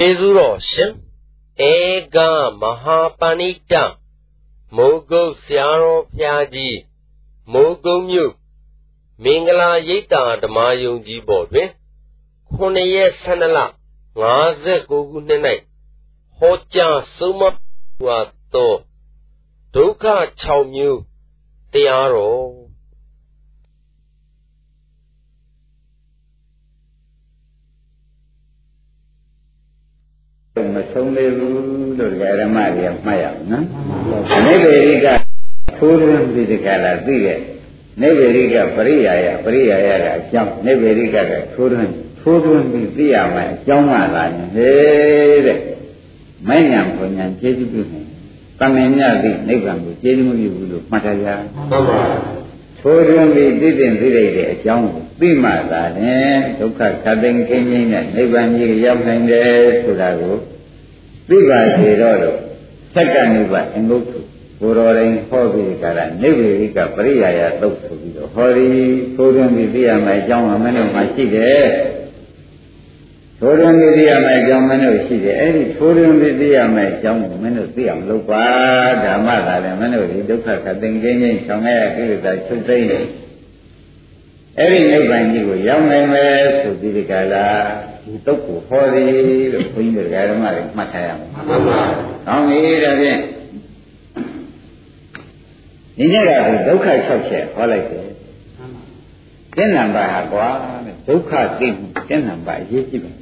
ကျေးဇူးတော်ရှင်ဧကမဟာပဏိတမိုးကုတ်ဆရာတော်ဘုရားကြီးမိုးကုတ်မြို့မင်္ဂလာရိပ်သာဓမ္မယုံကြီးပေါ်တွင်9ရက်12လ59ခုနှစ်၌ဟောကြားဆုံးမဟွာသောဒုက္ခ6မျိုးတရားတော် မဆုံးသေးဘူးလို့ဓမ္မတွေကမှတ်ရအောင်နော်နိဗ္ဗေရိကထိုးထွင်းပြီးဒီကလာသိတဲ့နိဗ္ဗေရိကပရိယာယပရိယာယကအကြောင်းနိဗ္ဗေရိကကထိုးထွင်းထိုးထွင်းပြီးသိရမယ်အကြောင်းကလာရင်ဟေးတဲ့မိုင်းညာဘုံညာကျေးဇူးပြုနေတမင်မြတ်သည့်နိဗ္ဗာန်ကိုကျေးဇူးမပြုဘူးလို့မှတ်ထားကြဟုတ်ပါထိုးထွင်းပြီးသိတဲ့သိတဲ့အကြောင်းကို သိမှသာရင်ဒုက္ခခတ်သိမ်းခင်းခြင်းနဲ့နိဗ္ဗာန်ကြီးရောက်နိုင်တယ်ဆိုတာကိုသိပါစေတော့လို့သက္ကနိဗ္ဗာန်အငုတ်ထုဘုရောရင်ဟောပြီးကြတာနိဗ္ဗေရိကပရိယာယသုတ်ဆိုပြီးတော့ဟောဒီထိုးထွင်းပြီးသိရမယ်အကြောင်းကမင်းတို့မှရှိတယ်ထိုးထွင်းပြီးသိရမယ်အကြောင်းမင်းတို့ရှိတယ်အဲ့ဒီထိုးထွင်းပြီးသိရမယ်အကြောင်းကိုမင်းတို့သိအောင်လုပ်ပါဓမ္မသာလည်းမင်းတို့ဒီဒုက္ခခတ်သိင်ခြင်းချင်းဆောင်ရကိလေသာချုပ်သိမ်းတယ် အဲ့ဒီနိဗ္ဗာန်ကြီးကိုရောက်နိုင်မယ်ဆိုပြီးဒီကလာဒီတုတ်ကိုဟောသည်လို့ဘုန်းကြီးတို့ဓမ္မတွေမှတ်ထားရမှာမှန်ပါ။ကောင်းပြီဒါဖြင့်ဒီနေ့ကဒုက္ခ6ချက်ဟောလိုက်တယ်။မှန်ပါ။ကျင့်နံပါတ်ဟာကွာတဲ့ဒုက္ခသိမှုကျင့်နံပါတ်အရေးကြီးပါမှ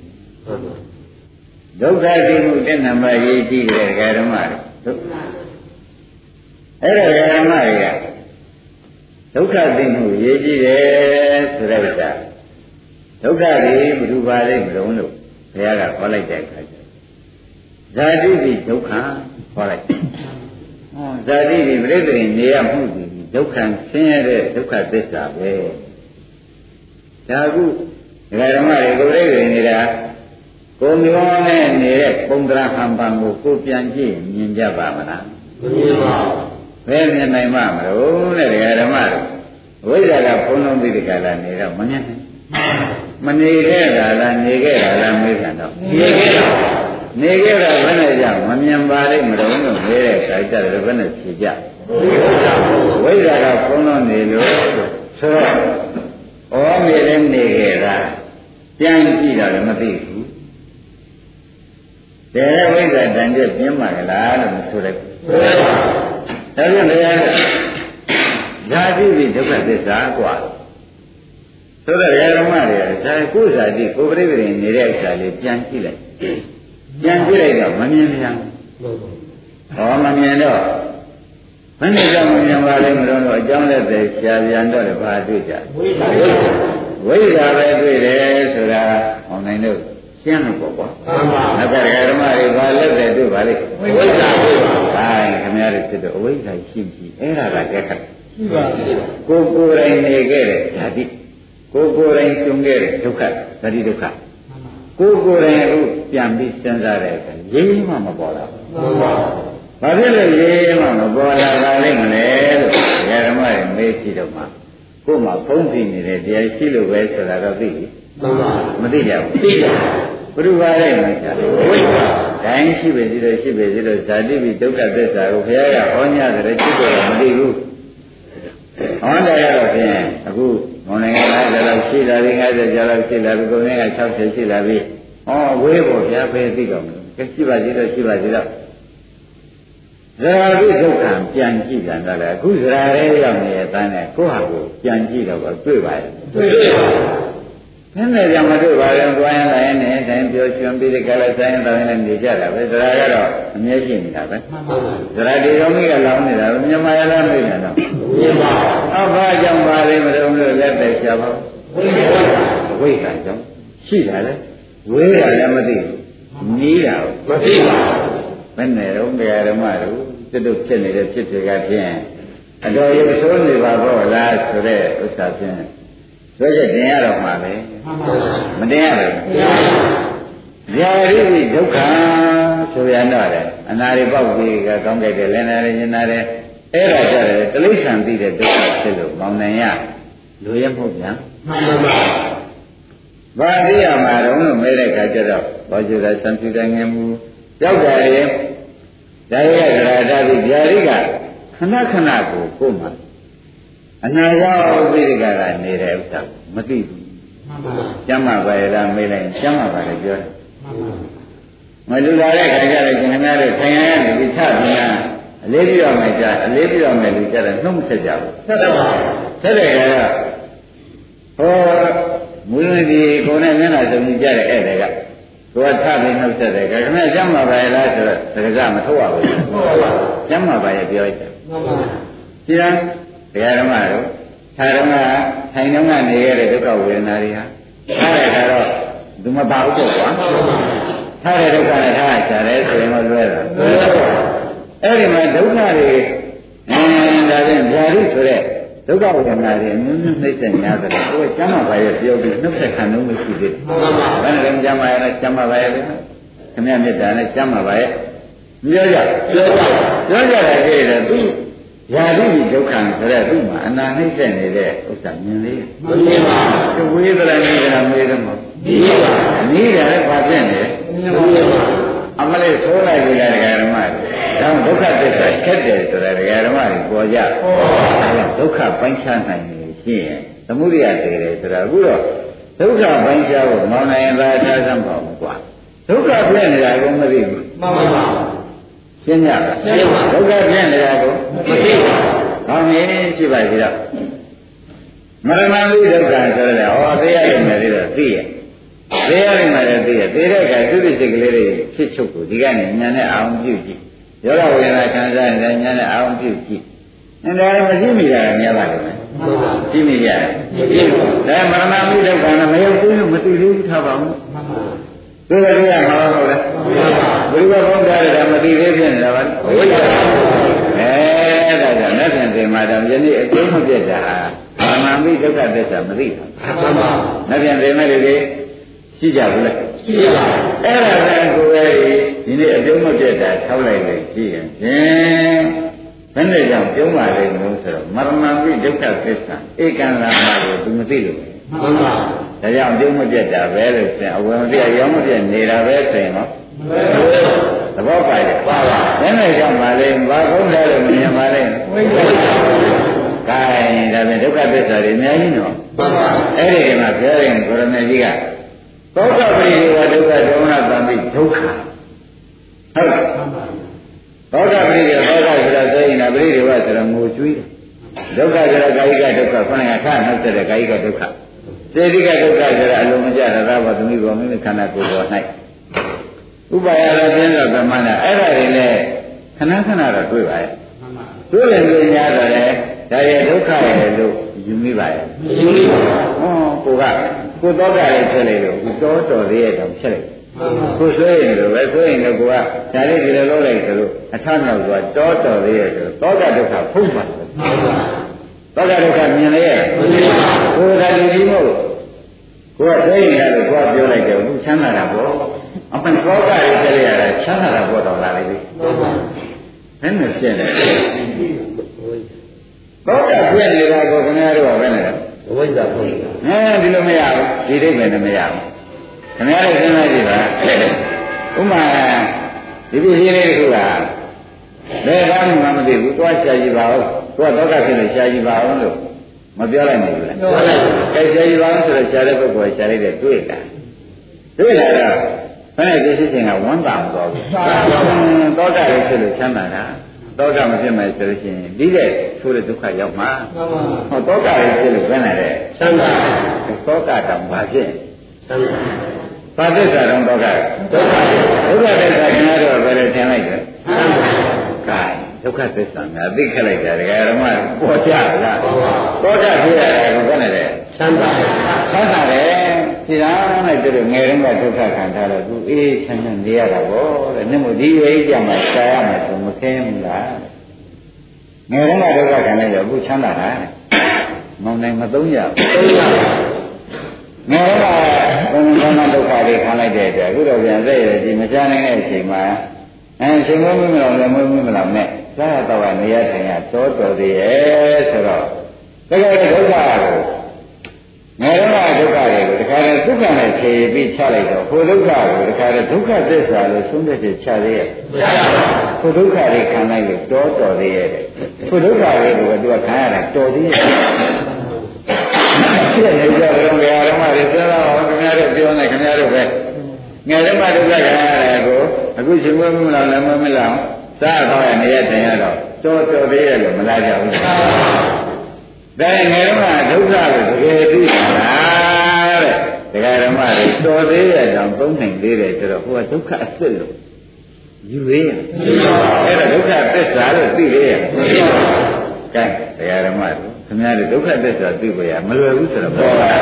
န်ပါ။ဒုက္ခသိမှုကျင့်နံပါတ်အရေးကြီးတယ်ဓမ္မတွေဒုက္ခအဲ့ဒါဓမ္မတွေက ဒုက္ခသိမှုရေးကြည့်တယ်ဆိုတဲ့ဥစ္စာဒုက္ခတွေဘယ်သူပါလိမ့်မလို့လို့ဘုရားကဟောလိုက်တဲ့အခါကျဇာတိတိဒုက္ခဟောလိုက်ဟောဇာတိတိပြိတ္တိနေရမှုဒီဒုက္ခဆင်းရဲတဲ့ဒုက္ခသစ္စာပဲဒါကုဒကာဓမ္မတွေကိုပြိတ္တိနေတာကိုမျိုးနဲ့နေတဲ့ပုံတရာဟံပံကိုကိုပြန်ကြည့်မြင်ကြပါမလားမမြင်ပါဘူးဘယ်မြင်နိုင်မှာမလို့တဲ့ဒကာဓမ္မတို့ ဝိဇ္ဇာကဘုံလုံးသိတဲ့ကာလနေတော့မမြင်နိုင်မနေခဲ့တာလားနေခဲ့တာလားမေးကြတော့နေခဲ့တာနေခဲ့တာဘယ်နဲ့ကြောင့်မမြင်ပါလိမ့်မလို့လို့မေးတဲ့အခါကျတော့ဘယ်နဲ့ဖြေကြဝိဇ္ဇာကဘုံလုံးနေလို့ဆိုတော့ဩမေလည်းနေခဲ့တာပြန်ကြည့်တော့လည်းမသိဘူးတဲ့ဝိဇ္ဇာတန်ကျပြင်းပါကလားလို့မဆိုလိုက်ဘူးဒါပြန်တရား ဓာတိပြီးဒုက္ခသစ္စာกว่าဆိုတော့ဓမ္မတွေကဒါကိုယ်စာတိကိုယ်ပြိပရိနေတဲ့အခါလေးပြန်ကြည့်လိုက်ပြန်ကြည့်လိုက်တော့မမြင်ပြန်ဟောမမြင်တော့မနေ့ကမမြင်ပါလိမ့်မလို့တော့အကြောင်းလက်သေးရှားပြန်တော့လည်းဘာတွေ့ကြဝိဇ္ဇာပဲတွေ့တယ်ဆိုတာဟောနိုင်လို့ရှင်းလို့ပေါ့ကွာမှန်ပါနောက်ကဓမ္မတွေဘာလက်တယ်တွေ့ပါလိမ့်ဝိဇ္ဇာတွေ့ပါဟာခင်ဗျားတို့ဖြစ်တော့အဝိဇ္ဇာရှိရှိအဲ့ဒါကကြက်ခတ် ရှိပါကိုကိုယ်တိုင်နေခဲ့တဲ့ဓာတိကိုကိုယ်တိုင်ကျုံခဲ့တဲ့ဒုက္ခဓာတိဒုက္ခကိုကိုယ်တိုင်အခုပြန်ပြီးစဉ်းစားတဲ့အခါရေးမှမပေါ်လာဘူးမှန်ပါဘာဖြစ်လို့ရေးမှမပေါ်လာတာလိမ့်မလဲလို့ဓမ္မတွေမေးကြည့်တော့မှကိုယ်မှာဖုံးပြီးနေတဲ့တရားရှိလို့ပဲဆိုတာတော့သိပြီမှန်ပါမသိကြဘူးသိကြဘုရားရဲ့မှာရှာဝိပါတိုင်းရှိပဲစီတော့ရှိပဲစီတော့ဇာတိပိဒုက္ခသစ္စာကိုဘုရားကဟောညတယ်จิตတော့မသိဘူး ဟောတယ်တော့ဖြင့်အခုမောင်နိုင်ငံ50လောက်ရှိလာပြီ50ကျော်လောက်ရှိလာပြီကိုယ်က60ရှိလာပြီဟောဝေးဖို့ဘုရားပဲသိတော့မယ်ကဲရှိပါစီတော့ရှိပါစီတော့ဇရာတိဒုက္ခပြန်ကြည့်ပြန်တော့လေအခုဇရာရဲရောက်နေတဲ့အတိုင်းနဲ့ကိုယ့်ဟာကိုပြန်ကြည့်တော့တွေ့ပါရဲ့တွေ့ပါ နည်းနည်းကြောင့်မတွေ့ပါဘူးတွားရင်လည်းနဲ့တိုင်းပြောချွန်ပြီးဒီကလည်းဆိုင်တော့လည်းနေကြတာပဲဒါကတော့အမြဲရှိနေတာပဲမှန်ပါပါဒါဒီတော်ကြီးကလောင်းနေတာပဲမြန်မာရလားမေးနေတာတော့မှန်ပါအော်ဘာကြောင့်ပါလဲမလို့လို့လက်သက်ရှာပါဝိပါဝိပါကြောင့်ရှိတာလေဝေးတာလည်းမသိဘူးနီးတာမသိပါဘူးဘယ်နဲ့တော့တရားဓမ္မတို့စစ်တို့ဖြစ်နေတဲ့ဖြစ်တွေကဖြင့်အတော်ရုပ်ဆိုးနေပါတော့လားဆိုတဲ့ဥစ္စာဖြင့် ဆိုချက်တင်ရတော့မှာပဲမတင်ရဘူးဇာတိဝိဒုက္ခဆိုရတော့တယ်အနာရိပေါက်ပြီးကကောင်းကြတယ်လည်းနာရညနာတယ်အဲ့ဒါကြတယ်တိဋ္ဌံသိတဲ့ဒုက္ခဖြစ်လို့မောင်နိုင်ရလူရမဟုတ်ဗျာမှန်ပါပါဘာသိရမှာတော့လို့မဲတဲ့ခါကျတော့ဘောကျတာစံပြတဲ့ငယ်မူရောက်တယ်လေဒါရကဒရာတာပြီးဗျာဒိကခဏခဏကိုကိုယ်မှာ အနာရောက်သိတဲ့ကကနေတဲ့ဥစ္စာမသိဘူးကျမ်းမာပါရဲ့လားမေးလိုက်ကျမ်းမာပါလေပြောတယ်မလူလာတဲ့ခါကျတော့ခင်ဗျားတို့ဆင်ရရနေပြီးထပြီးလားအလေးပြရမယ်ကြာအလေးပြရမယ်လူကြတယ်နှုတ်မဆက်ကြဘူးဆက်တယ်ပါဆက်တယ်ကဟောမူလဒီကိုယ်နဲ့မျက်နှာစုံကြတဲ့ဧည့်တွေကကိုယ်ကထပြီးနှုတ်ဆက်တယ်ခင်ဗျားကျမ်းမာပါရဲ့လားဆိုတော့သက္ကစမထုတ်ရဘူးဟုတ်ပါဘူးကျမ်းမာပါရဲ့ပြောလိုက်တယ်မှန်ပါပါဒီလား တရားဓမ္မတို့ခြားဓမ္မထိုင်တော့ကနေရတဲ့ဒုက္ခဝေဒနာတွေဟာထားရတာတော့သူမပါဘူးပေါ့ကွာထားတဲ့ဒုက္ခနဲ့ထားကြတယ်ဆိုရင်တော့လွဲတာအဲ့ဒီမှာဒုက္ခတွေအင်းဒါဖြင့်ဗျာတိဆိုတဲ့ဒုက္ခဝေဒနာတွေအမျိုးမျိုးနှိမ့်ဆက်များတယ်ကိုယ်ကကျမ်းမာပါရဲ့ပြောပြီးနှုတ်ဆက်ခံလို့မရှိသေးဘူးမှန်ပါဘယ်နဲ့လဲကျမ်းမာရဲ့ကျမ်းမာပါရဲ့ခင်ဗျာမေတ္တာနဲ့ကျမ်းမာပါရဲ့ပြောကြပြောကြပြောကြတယ်ကြည့်တယ်သူ ယာတိဒုက္ခဆိုတဲ့သူ့မှာအနာနှိမ့်ဆက်နေတဲ့ဥစ္စာမြင်လေးမမြင်ပါဘူးဝေဒနာနေတာမေးတယ်မဟုတ်ဘူးမြင်ပါနီးတယ်ဘာဖြစ်နေလဲမြင်ပါအမလေးဆိုးလိုက်ပြီလားဒကာဓမ္မတွေဒါဒုက္ခသစ္စာခက်တယ်ဆိုတာဒကာဓမ္မတွေပေါ်ကြဒုက္ခပိုင်းခြားနိုင်နေရှိရင်သမုဒိယတည်တယ်ဆိုတာအခုတော့ဒုက္ခပိုင်းခြားဖို့မောင်နိုင်ရင်သာထားစမ်းပါဘူးကွာဒုက္ခဖြစ်နေတာကိုမသိဘူးမှန်ပါပါ ရှင်းကြလားရှင်းပါဒုက္ခဖြစ်နေတာကိုမသိပါဘူး။ဟောမင်းရှိပါသေးတော့မရဏမိဒုက္ခဆိုရတဲ့ဟောသိရတယ်မယ်သေးတော့သိရဲ့။သိရတယ်မယ်လည်းသိရဲ့။သိတဲ့အခါသူ့စိတ်ကလေးတွေဖြစ်ချုပ်ကိုဒီကနေညာနဲ့အာရုံပြုကြည့်။ယောဂဝေဒနာခံစားရင်ညာနဲ့အာရုံပြုကြည့်။အဲဒါမရှိမိတာလည်းများပါလိမ့်မယ်။ရှိမိကြတယ်။မရှိဘူး။ဒါမရဏမိဒုက္ခနဲ့မရောက်ဘူးလို့မသိသေးဘူးထားပါဘူး။သိတယ်ရမှာဟုတ်လား ဘုရားဘုရားကမသိသေးဖြစ်နေတာပါဘုရားအဲဒါကြောင့်လက်ဖြင့်သင်္မာတော်ယနေ့အကျိုးမပြတ်တာဟာမာမိဒုက္ခသစ္စာမသိတာမှန်ပါလက်ဖြင့်သင်္မဲ့တွေရှိကြဘူးလားရှိပါအဲ့ဒါကကိုယ်ရဲ့ဒီနေ့အကျိုးမပြတ်တာထောက်လိုက်လို့ရှိရင်ဖြင့်ဘယ်နဲ့ကြောင့်ပြုံးပါလိမ့်မလို့ဆိုတော့မရဏမိဒုက္ခသစ္စာဧကံလာမကိုသူမသိလို့မှန်ပါဒါကြောင့်ပြုံးမပြတ်တာပဲလို့ဆိုရင်အဝယ်မပြတ်ရောမပြတ်နေတာပဲဆိုရင်တော့ သဘောပါရဲ့ပါပါဘယ်နဲ့ကြောင့်ပါလဲဘာကုန်းတယ်လို့မြင်ပါလဲဝိပ္ပာကဲဒါဖြင့်ဒုက္ခသစ္စာတွေအများကြီးနော်မှန်ပါအဲ့ဒီမှာပြောရင်ကိုရမေကြီးကသောကပရိဒေဝဒုက္ခဒေါမနတံပိဒုက္ခဟုတ်သောကပရိဒေဝသောကဆိုတာဆိုရင်ပရိဒေဝဆိုတာငိုကြွေးဒုက္ခဆိုတာကာယကဒုက္ခခဏကခဏနောက်ဆက်တဲ့ကာယကဒုက္ခစေတိကဒုက္ခဆိုတာအလုံးမကျရတာဘာသမီးဘောမိမိခန္ဓာကိုယ်ပေါ်၌ ဥပါယရပြင်းတော့ဗမနာအဲ့ဒါတွေလည်းခဏခဏတော့တွေ့ပါရဲ့တွေ့ရင်တွေ့များတော့လေဒါရဲ့ဒုက္ခရဲ့လို့ယူမိပါရဲ့ယူမိပါဟောကိုကကိုတော့ကလည်းဖြစ်နေလို့တော်တော်လေးရဲ့တော့ဖြစ်လိုက်ကိုဆွေးရင်လို့ပဲဆွေးရင်လည်းကိုကဒါလေးဒီလိုလုပ်လိုက်ဆိုလို့အထမြောက်သွားတော်တော်လေးရဲ့ဆိုတော့ကဒုက္ခဖုံးပါသောကဒုက္ခမြင်လေရဲ့ကိုယ်ကလူကြီးမို့ကိုယ်ကသိနေတယ်လို့ကိုယ်ပြောလိုက်တယ်သူချမ်းသာတာပေါ့ အမှန်သောကရေးကြရတာချမ်းသာတာပေါ့တော်လာလေဒီဘယ်နဲ့ဖြစ်နေသောကပြည့်နေတာကိုခင်ဗျားတို့ကဘယ်နဲ့လဲဝိဇ္ဇာဖို့အဲဒီလိုမရဘူးဒီဒိဋ္ဌိနဲ့မရဘူးခင်ဗျားတို့စဉ်းစားကြည့်ပါဥမာဒီပစ္စည်းလေးတခုကဘယ်ကောင်းမှမသိဘူးသွားရှာကြည့်ပါဦးသူကဒုက္ခဖြစ်နေရှာကြည့်ပါအောင်လို့မပြောလိုက်နိုင်ဘူးလားပြောလိုက်ကဲရှာကြည့်ပါအောင်ဆိုတော့ရှာတဲ့ပုဂ္ဂိုလ်ရှာလိုက်တဲ့တွေ့တာတွေ့လာတော့ ဘယ်နဲ့ဒီဖြစ်ခြင်းကဝမ်းသာမသွားဘူးသောတာလေးဖြစ်လို့ချမ်းသာတာသောတာမဖြစ်မယ်ဆိုလို့ရှိရင်ပြီးတဲ့ဆိုးတဲ့ဒုက္ခရောက်မှာဟောသောတာလေးဖြစ်လို့ဘယ်နဲ့လဲချမ်းသာသောတာတောင်ဘာဖြစ်ချမ်းသာဘာသစ္စာတော့သောတာဒုက္ခဒုက္ခသစ္စာကျင်ရတော့ဘယ်နဲ့ထင်လိုက်လဲချမ်းသာကဲဒုက္ခသစ္စာများသိခက်လိုက်တာဒကာရမပေါ်ကြလားပေါ်ကြဖြစ်ရတယ်ဘယ်နဲ့လဲချမ်းသာချမ်းသာတယ် ဒီလားနဲ့တူငယ်တုန်းကဒုက္ခခံထားတော့သူအေးချမ်းသာနေရတာပေါ့တဲ့နှမို့ဒီဝိကြမှာရှားရမယ်ဆိုမခင်းဘူးလားငယ်တုန်းကဒုက္ခခံလိုက်တော့အခုချမ်းသာတာမောင်နိုင်မသုံးရသုံးရငယ်ကဘုံဘုံဒုက္ခတွေခံလိုက်တဲ့အတွက်အခုတော့ပြန်သက်ရည်မချနိုင်တဲ့အချိန်မှာအဲရှင်မွေးမလောင်လည်းမွေးမလောင်နဲ့သာတော့နေရထိုင်ရတော်တော်သေးရဲ့ဆိုတော့တကယ်ဒုက္ခကို ငယ်တော့ဒုက္ခတွေကိုတခါလည်းဒုက္ခနဲ့ဖြေပြီးချလိုက်တော့ဟိုဒုက္ခကိုတခါတည်းဒုက္ခသစ္စာလို့သုံးတဲ့ချချသေးရဲ့ဟိုဒုက္ခတွေခံလိုက်လို့တော်တော်သေးရဲ့ဟိုဒုက္ခတွေကိုသူကခံရတာတော်သေးရဲ့ဖြစ်နေကြတယ်ဘုရားဓမ္မတွေစဉ်းစားအောင်ခင်ဗျားတို့ပြောနေခင်ဗျားတို့ပဲငယ်ဓမ္မဒုက္ခခံရတယ်ကိုအခုရှင်မမလားလည်းမမလားစားတော့ရနေရတင်ရတော့တော်တော်သေးရဲ့လို့မလာကြဘူး ဒါငယ်ဓမ္မဒုက္ခကိုတကယ်သိတာတဲ့တရားဓမ္မတွေတော်သေးရဲ့ကြောင့်သုံးနိုင်သေးတယ်ဆိုတော့ဟိုကဒုက္ခအစ်စ်လို့ယူသေးရဲ့အဲ့ဒါဒုက္ခသစ္စာလို့သိသေးရဲ့ကဲတရားဓမ္မတွေခင်ဗျားတို့ဒုက္ခသစ္စာသိဖို့ရမလွယ်ဘူးဆိုတော့ပေါ်ပါဒါ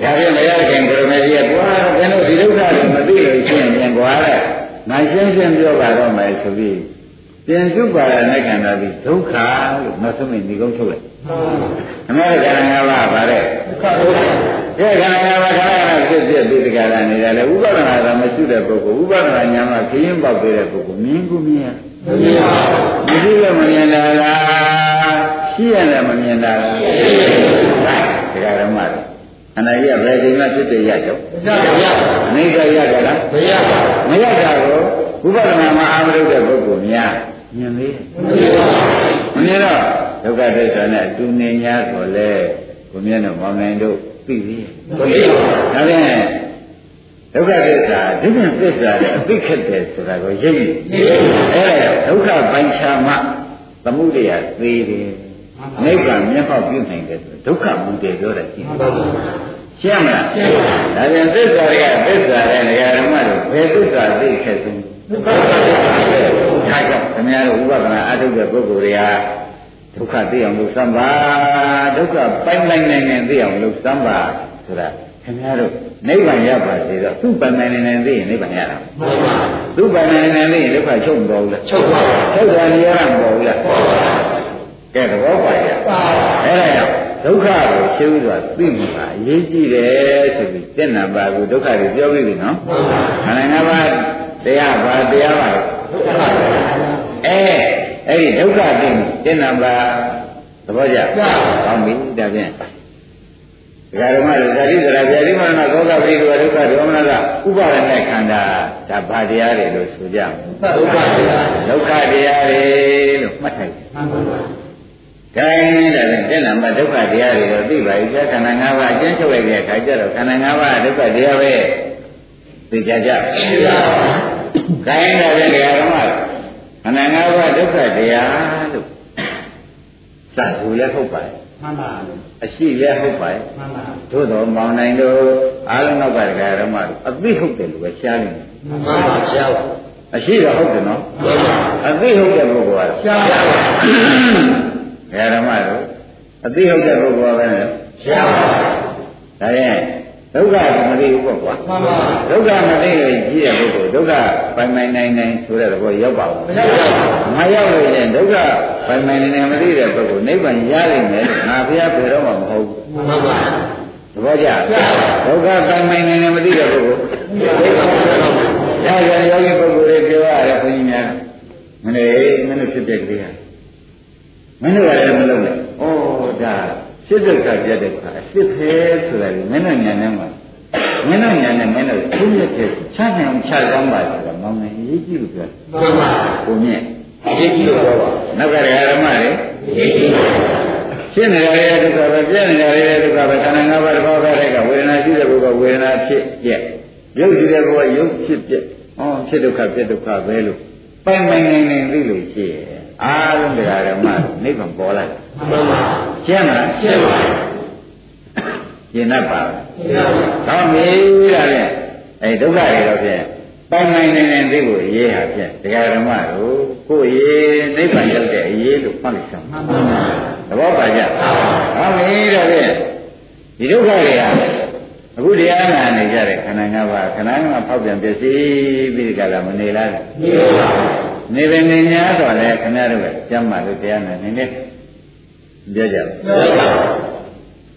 ဖြင့်မရခင်ဘုရားကြီးကကွာဘယ်လိုဒီဒုက္ခကိုမသိလို့ရှင်းရင်ကွာတဲ့ငါရှင်းရှင်းပြောပါတော့မယ်ဆိုပြီး ပြန်စုပါရတဲ့ခန္ဓာပြီးဒုက္ခလို့မဆုံးမဒီကုန်းထုတ်လိုက်အမေကခန္ဓာ၅ပါးပါတဲ့ဒုက္ခဒုက္ခဒီခန္ဓာ၅ပါးခန္ဓာ၅ဖြစ်ဖြစ်ပြီးတကယ်လာနေတယ်လေဥပဒနာကမရှိတဲ့ပုဂ္ဂိုလ်ဥပဒနာညာမှာခရင်ပေါက်သေးတဲ့ပုဂ္ဂိုလ်မြင်ကူမြင်မမြင်ပါဘူးမရှိလည်းမမြင်တာလားရှိရလည်းမမြင်တာလားရှိပါဘူးဒါကဓမ္မတွေအနာကြီးကဘယ်ချိန်မှဖြစ်တဲ့ရတော့မရပါဘူးအနိစ္စရကြလားမရပါဘူးမရတာကိုဥပဒနာမှာအာမရုတဲ့ပုဂ္ဂိုလ်များ မြင်သေးတယ်မမြင်တော့ဒုက္ခသစ္စာနဲ့အတူနေ냐ဆိုလဲကိုမြတ်တို့မောင်နိုင်တို့သိပြီသိပါဘူးဒါဖြင့်ဒုက္ခသစ္စာဒုက္ခသစ္စာနဲ့အသိခက်တယ်ဆိုတာကိုရိပ်ပြီအဲ့ဒါဒုက္ခပိုင်းခြားမှသမှုတရားသေးတယ်နိဗ္ဗာန်မျက်မှောက်ပြုနိုင်တယ်ဆိုဒုက္ခမူတယ်ပြောတယ်ရှိပါဘူးရှင်းမလားရှင်းပါဒါပြန်သစ္စာတွေကသစ္စာတဲ့နေရာဓမ္မတို့ဘယ်သစ္စာသိခဲ့ဆုံးဒုက္ခသစ္စာပဲ ဒါကြောင့်ခင်ဗျားတို့ဥပဒနာအထုတ်တဲ့ပုဂ္ဂိုလ်တွေကဒုက္ခသိအောင်လုပ်စမ်းပါဒုက္ခပိုင်းပိုင်းနိုင်နိုင်သိအောင်လုပ်စမ်းပါဆိုတာခင်ဗျားတို့နိဗ္ဗာန်ရပါစေတော့သူ့ပိုင်ပိုင်နိုင်နိုင်သိရင်နိဗ္ဗာန်ရတာမှန်ပါသူ့ပိုင်နိုင်နိုင်သိရင်ဒုက္ခချုပ်မပေါ်ဘူးလားချုပ်ပါချုပ်တယ်နေရတာမပေါ်ဘူးလားပေါ်ပါကဲသဘောပါရပါအဲ့ဒါကြောင့်ဒုက္ခကိုရှင်းဥစွာသိမှအရေးကြီးတယ်ဆိုပြီးတဏ္ဍပါကိုဒုက္ခတွေပြောပြီးပြီနော်မှန်ပါခန္ဓာ၅ပါးတရားပါတရားပါဒုက္ခပါ အဲအဲ့ဒီဒုက္ခသိတဏ္ဍပါသဘောကျကောင်းပြီဒါဖြင့်ဒကာဓမ္မတွေဇာတိဇရာပြာတိမရဏသောကပိဒုဒုက္ခဒေါမနကဥပါဒနဲ့ခန္ဓာဒါဘာတရားတွေလို့ဆိုကြဒုက္ခတရားဒုက္ခတရားတွေလို့မှတ်ထိုက်တယ်မှန်ပါပါခိုင်းတယ်တဲ့နံပါတ်ဒုက္ခတရားတွေတော့သိပါပြီခန္ဓာ၅ပါးအကျဉ်းချုပ်လိုက်တဲ့အခါကျတော့ခန္ဓာ၅ပါးဒုက္ခတရားပဲသိကြကြသိပါပါ ခိုင်းတယ်တဲ့ဓမ္မခန္ဓာ၅ပါးဒုက္ခတရားလို့စသူလည်းဟုတ်ပါတယ်မှန်ပါအရှိလည်းဟုတ်ပါတယ်မှန်ပါသို့တော်မောင်နိုင်တို့အားလုံးတော့ကဓမ္မတို့အသိဟုတ်တယ်လို့ပဲရှားနေတယ်မှန်ပါရှားပါအရှိတော့ဟုတ်တယ်နော်မှန်ပါအသိဟုတ်တဲ့ပုဂ္ဂိုလ်ကရှားပါဘယ်ဓမ္မတို့အသိဟုတ်တဲ့ပုဂ္ဂိုလ်ပဲလေရှားပါဒါရင် ဒုက္ခမသိဘူးပေါ့ကွာမှန်ပါဒုက္ခမသိရင်ကြီးတဲ့ပုဂ္ဂိုလ်ဒုက္ခပိုင်ပိုင်နိုင်နိုင်ဆိုတဲ့ဘောရောက်ပါဘူးမရောက်ပါဘူးမရောက်လို့ရင်ဒုက္ခပိုင်ပိုင်နိုင်နိုင်မသိတဲ့ပုဂ္ဂိုလ်နိဗ္ဗာန်ရနိုင်မယ်လို့ငါဘုရားပြေတော့မှမဟုတ်ဘူးမှန်ပါသဘောကျဒုက္ခပိုင်ပိုင်နိုင်နိုင်မသိတဲ့ပုဂ္ဂိုလ်ဒါကြယောဂီပုဂ္ဂိုလ်တွေပြောရတယ်ဘုန်းကြီးများမင်းမင်းတို့ဖြစ်တဲ့ကလေးဟာမင်းတို့ကလည်းမလုပ်နဲ့ဩဒါ စိတ်ဒုက္ခပြတဲ့ခါအစ်ဖဲဆိုတာလေမင်းတို့ညာနဲ့မှာမင်းတို့ညာနဲ့မင်းတို့သိရတဲ့ချမ်းသာအောင်ချကောင်းပါဆိုတော့မောင်နေရေးကြည့်လို့ပြောမှန်ပါဘုမြင့်ရေးကြည့်လို့ပြောပါနောက်ကဓမ္မလေရေးကြည့်ရှင်းနေတာလေဒုက္ခပဲပြည့်နေတာလေဒုက္ခပဲခန္ဓာ၅ပါးတစ်ပါးပဲတဲ့ကဝေဒနာရှိတဲ့ဘုကဝေဒနာဖြစ်ပြက်ရုပ်ရှိတဲ့ဘုကရုပ်ဖြစ်ပြက်ဩဖြစ်ဒုက္ခပြက်ဒုက္ခပဲလို့ပိုင်ပိုင်နိုင်နိုင်သိလို့ရှိရဲ့ အားလုံးတရားဓမ္မနိဗ္ဗာန်ပေါ်လာတယ်မှန်ပါရှင်းမလားရှင်းပါရှင်းတတ်ပါရှင်းပါကောင်းပြီဒါဖြင့်အဲဒုက္ခတွေတော့ဖြင့်ပိုင်ပိုင်နိုင်နိုင်သိဖို့အရေးဟာဖြင့်တရားဓမ္မတို့ကိုယ်ရေးနိဗ္ဗာန်ရောက်တဲ့အရေးလို့မှတ်လိုက်စမ်းမှန်ပါသဘောပါကြကောင်းပြီဒါဖြင့်ဒီဒုက္ခတွေက အခုတရားနာနေကြတဲ့ခန္ဓာ၅ပါးခန္ဓာ၅ပါးဖောက်ပြန်ပြည့်စည်ပြီးဒီကလာမနေလားနေပါဘူးနေပင်နေများတော့လေခင်ဗျားတို့ကကျမ်းမာလို့တရားနာနေနေပြောကြပါပြောပါ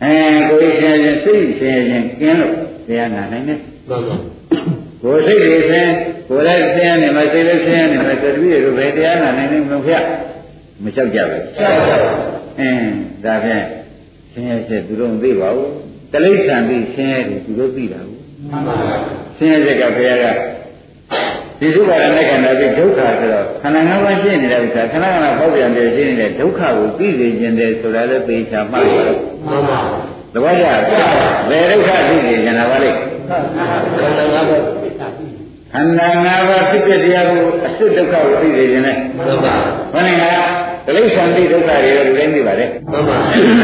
အဲကိုယ်ရှင်ရှင်စိတ်ရှင်ရှင်ကျင်းလို့တရားနာနိုင်တယ်မှန်ပါကိုယ်စိတ်တွေဆင်းကိုယ်လည်းဆင်းနေမှာစိတ်လည်းဆင်းနေမှာသတိတွေဘယ်တရားနာနိုင်နေမလို့ဖျက်မလျှောက်ကြဘူးလျှောက်ကြပါအင်းဒါဖြင့်ဆင်းရဲချက်သူတို့မသိပါဘူး တလိษံပြီးဆင်းရဲတယ်သူတို့သိတာကိုမှန်ပါပါဆင်းရဲချက်ကဘုရားကဒီသုဘာရနဲ့ခန္ဓာပြီးဒုက္ခဆိုတော့ခန္ဓာ၅ပါးရှိနေတဲ့ဥစ္စာခဏခဏပေါက်ပြန်ပြည့်ရှိနေတဲ့ဒုက္ခကိုသိစေခြင်းတယ်ဆိုတာလည်းသိချာမှတ်ပါတော့မှန်ပါသဘောကျဘယ်ဒုက္ခသိစေခြင်းလားဗါလိခန္ဓာ၅ပါးခန္ဓာ၅ပါးဖြစ်တဲ့တရားကိုအစစ်ဒုက္ခကိုသိစေခြင်းနဲ့မှန်ပါဘယ်နဲ့ကတိရစ္ဆာန်တိဒုက္ခတွေလည်းသိနေပါလေမှန်ပါ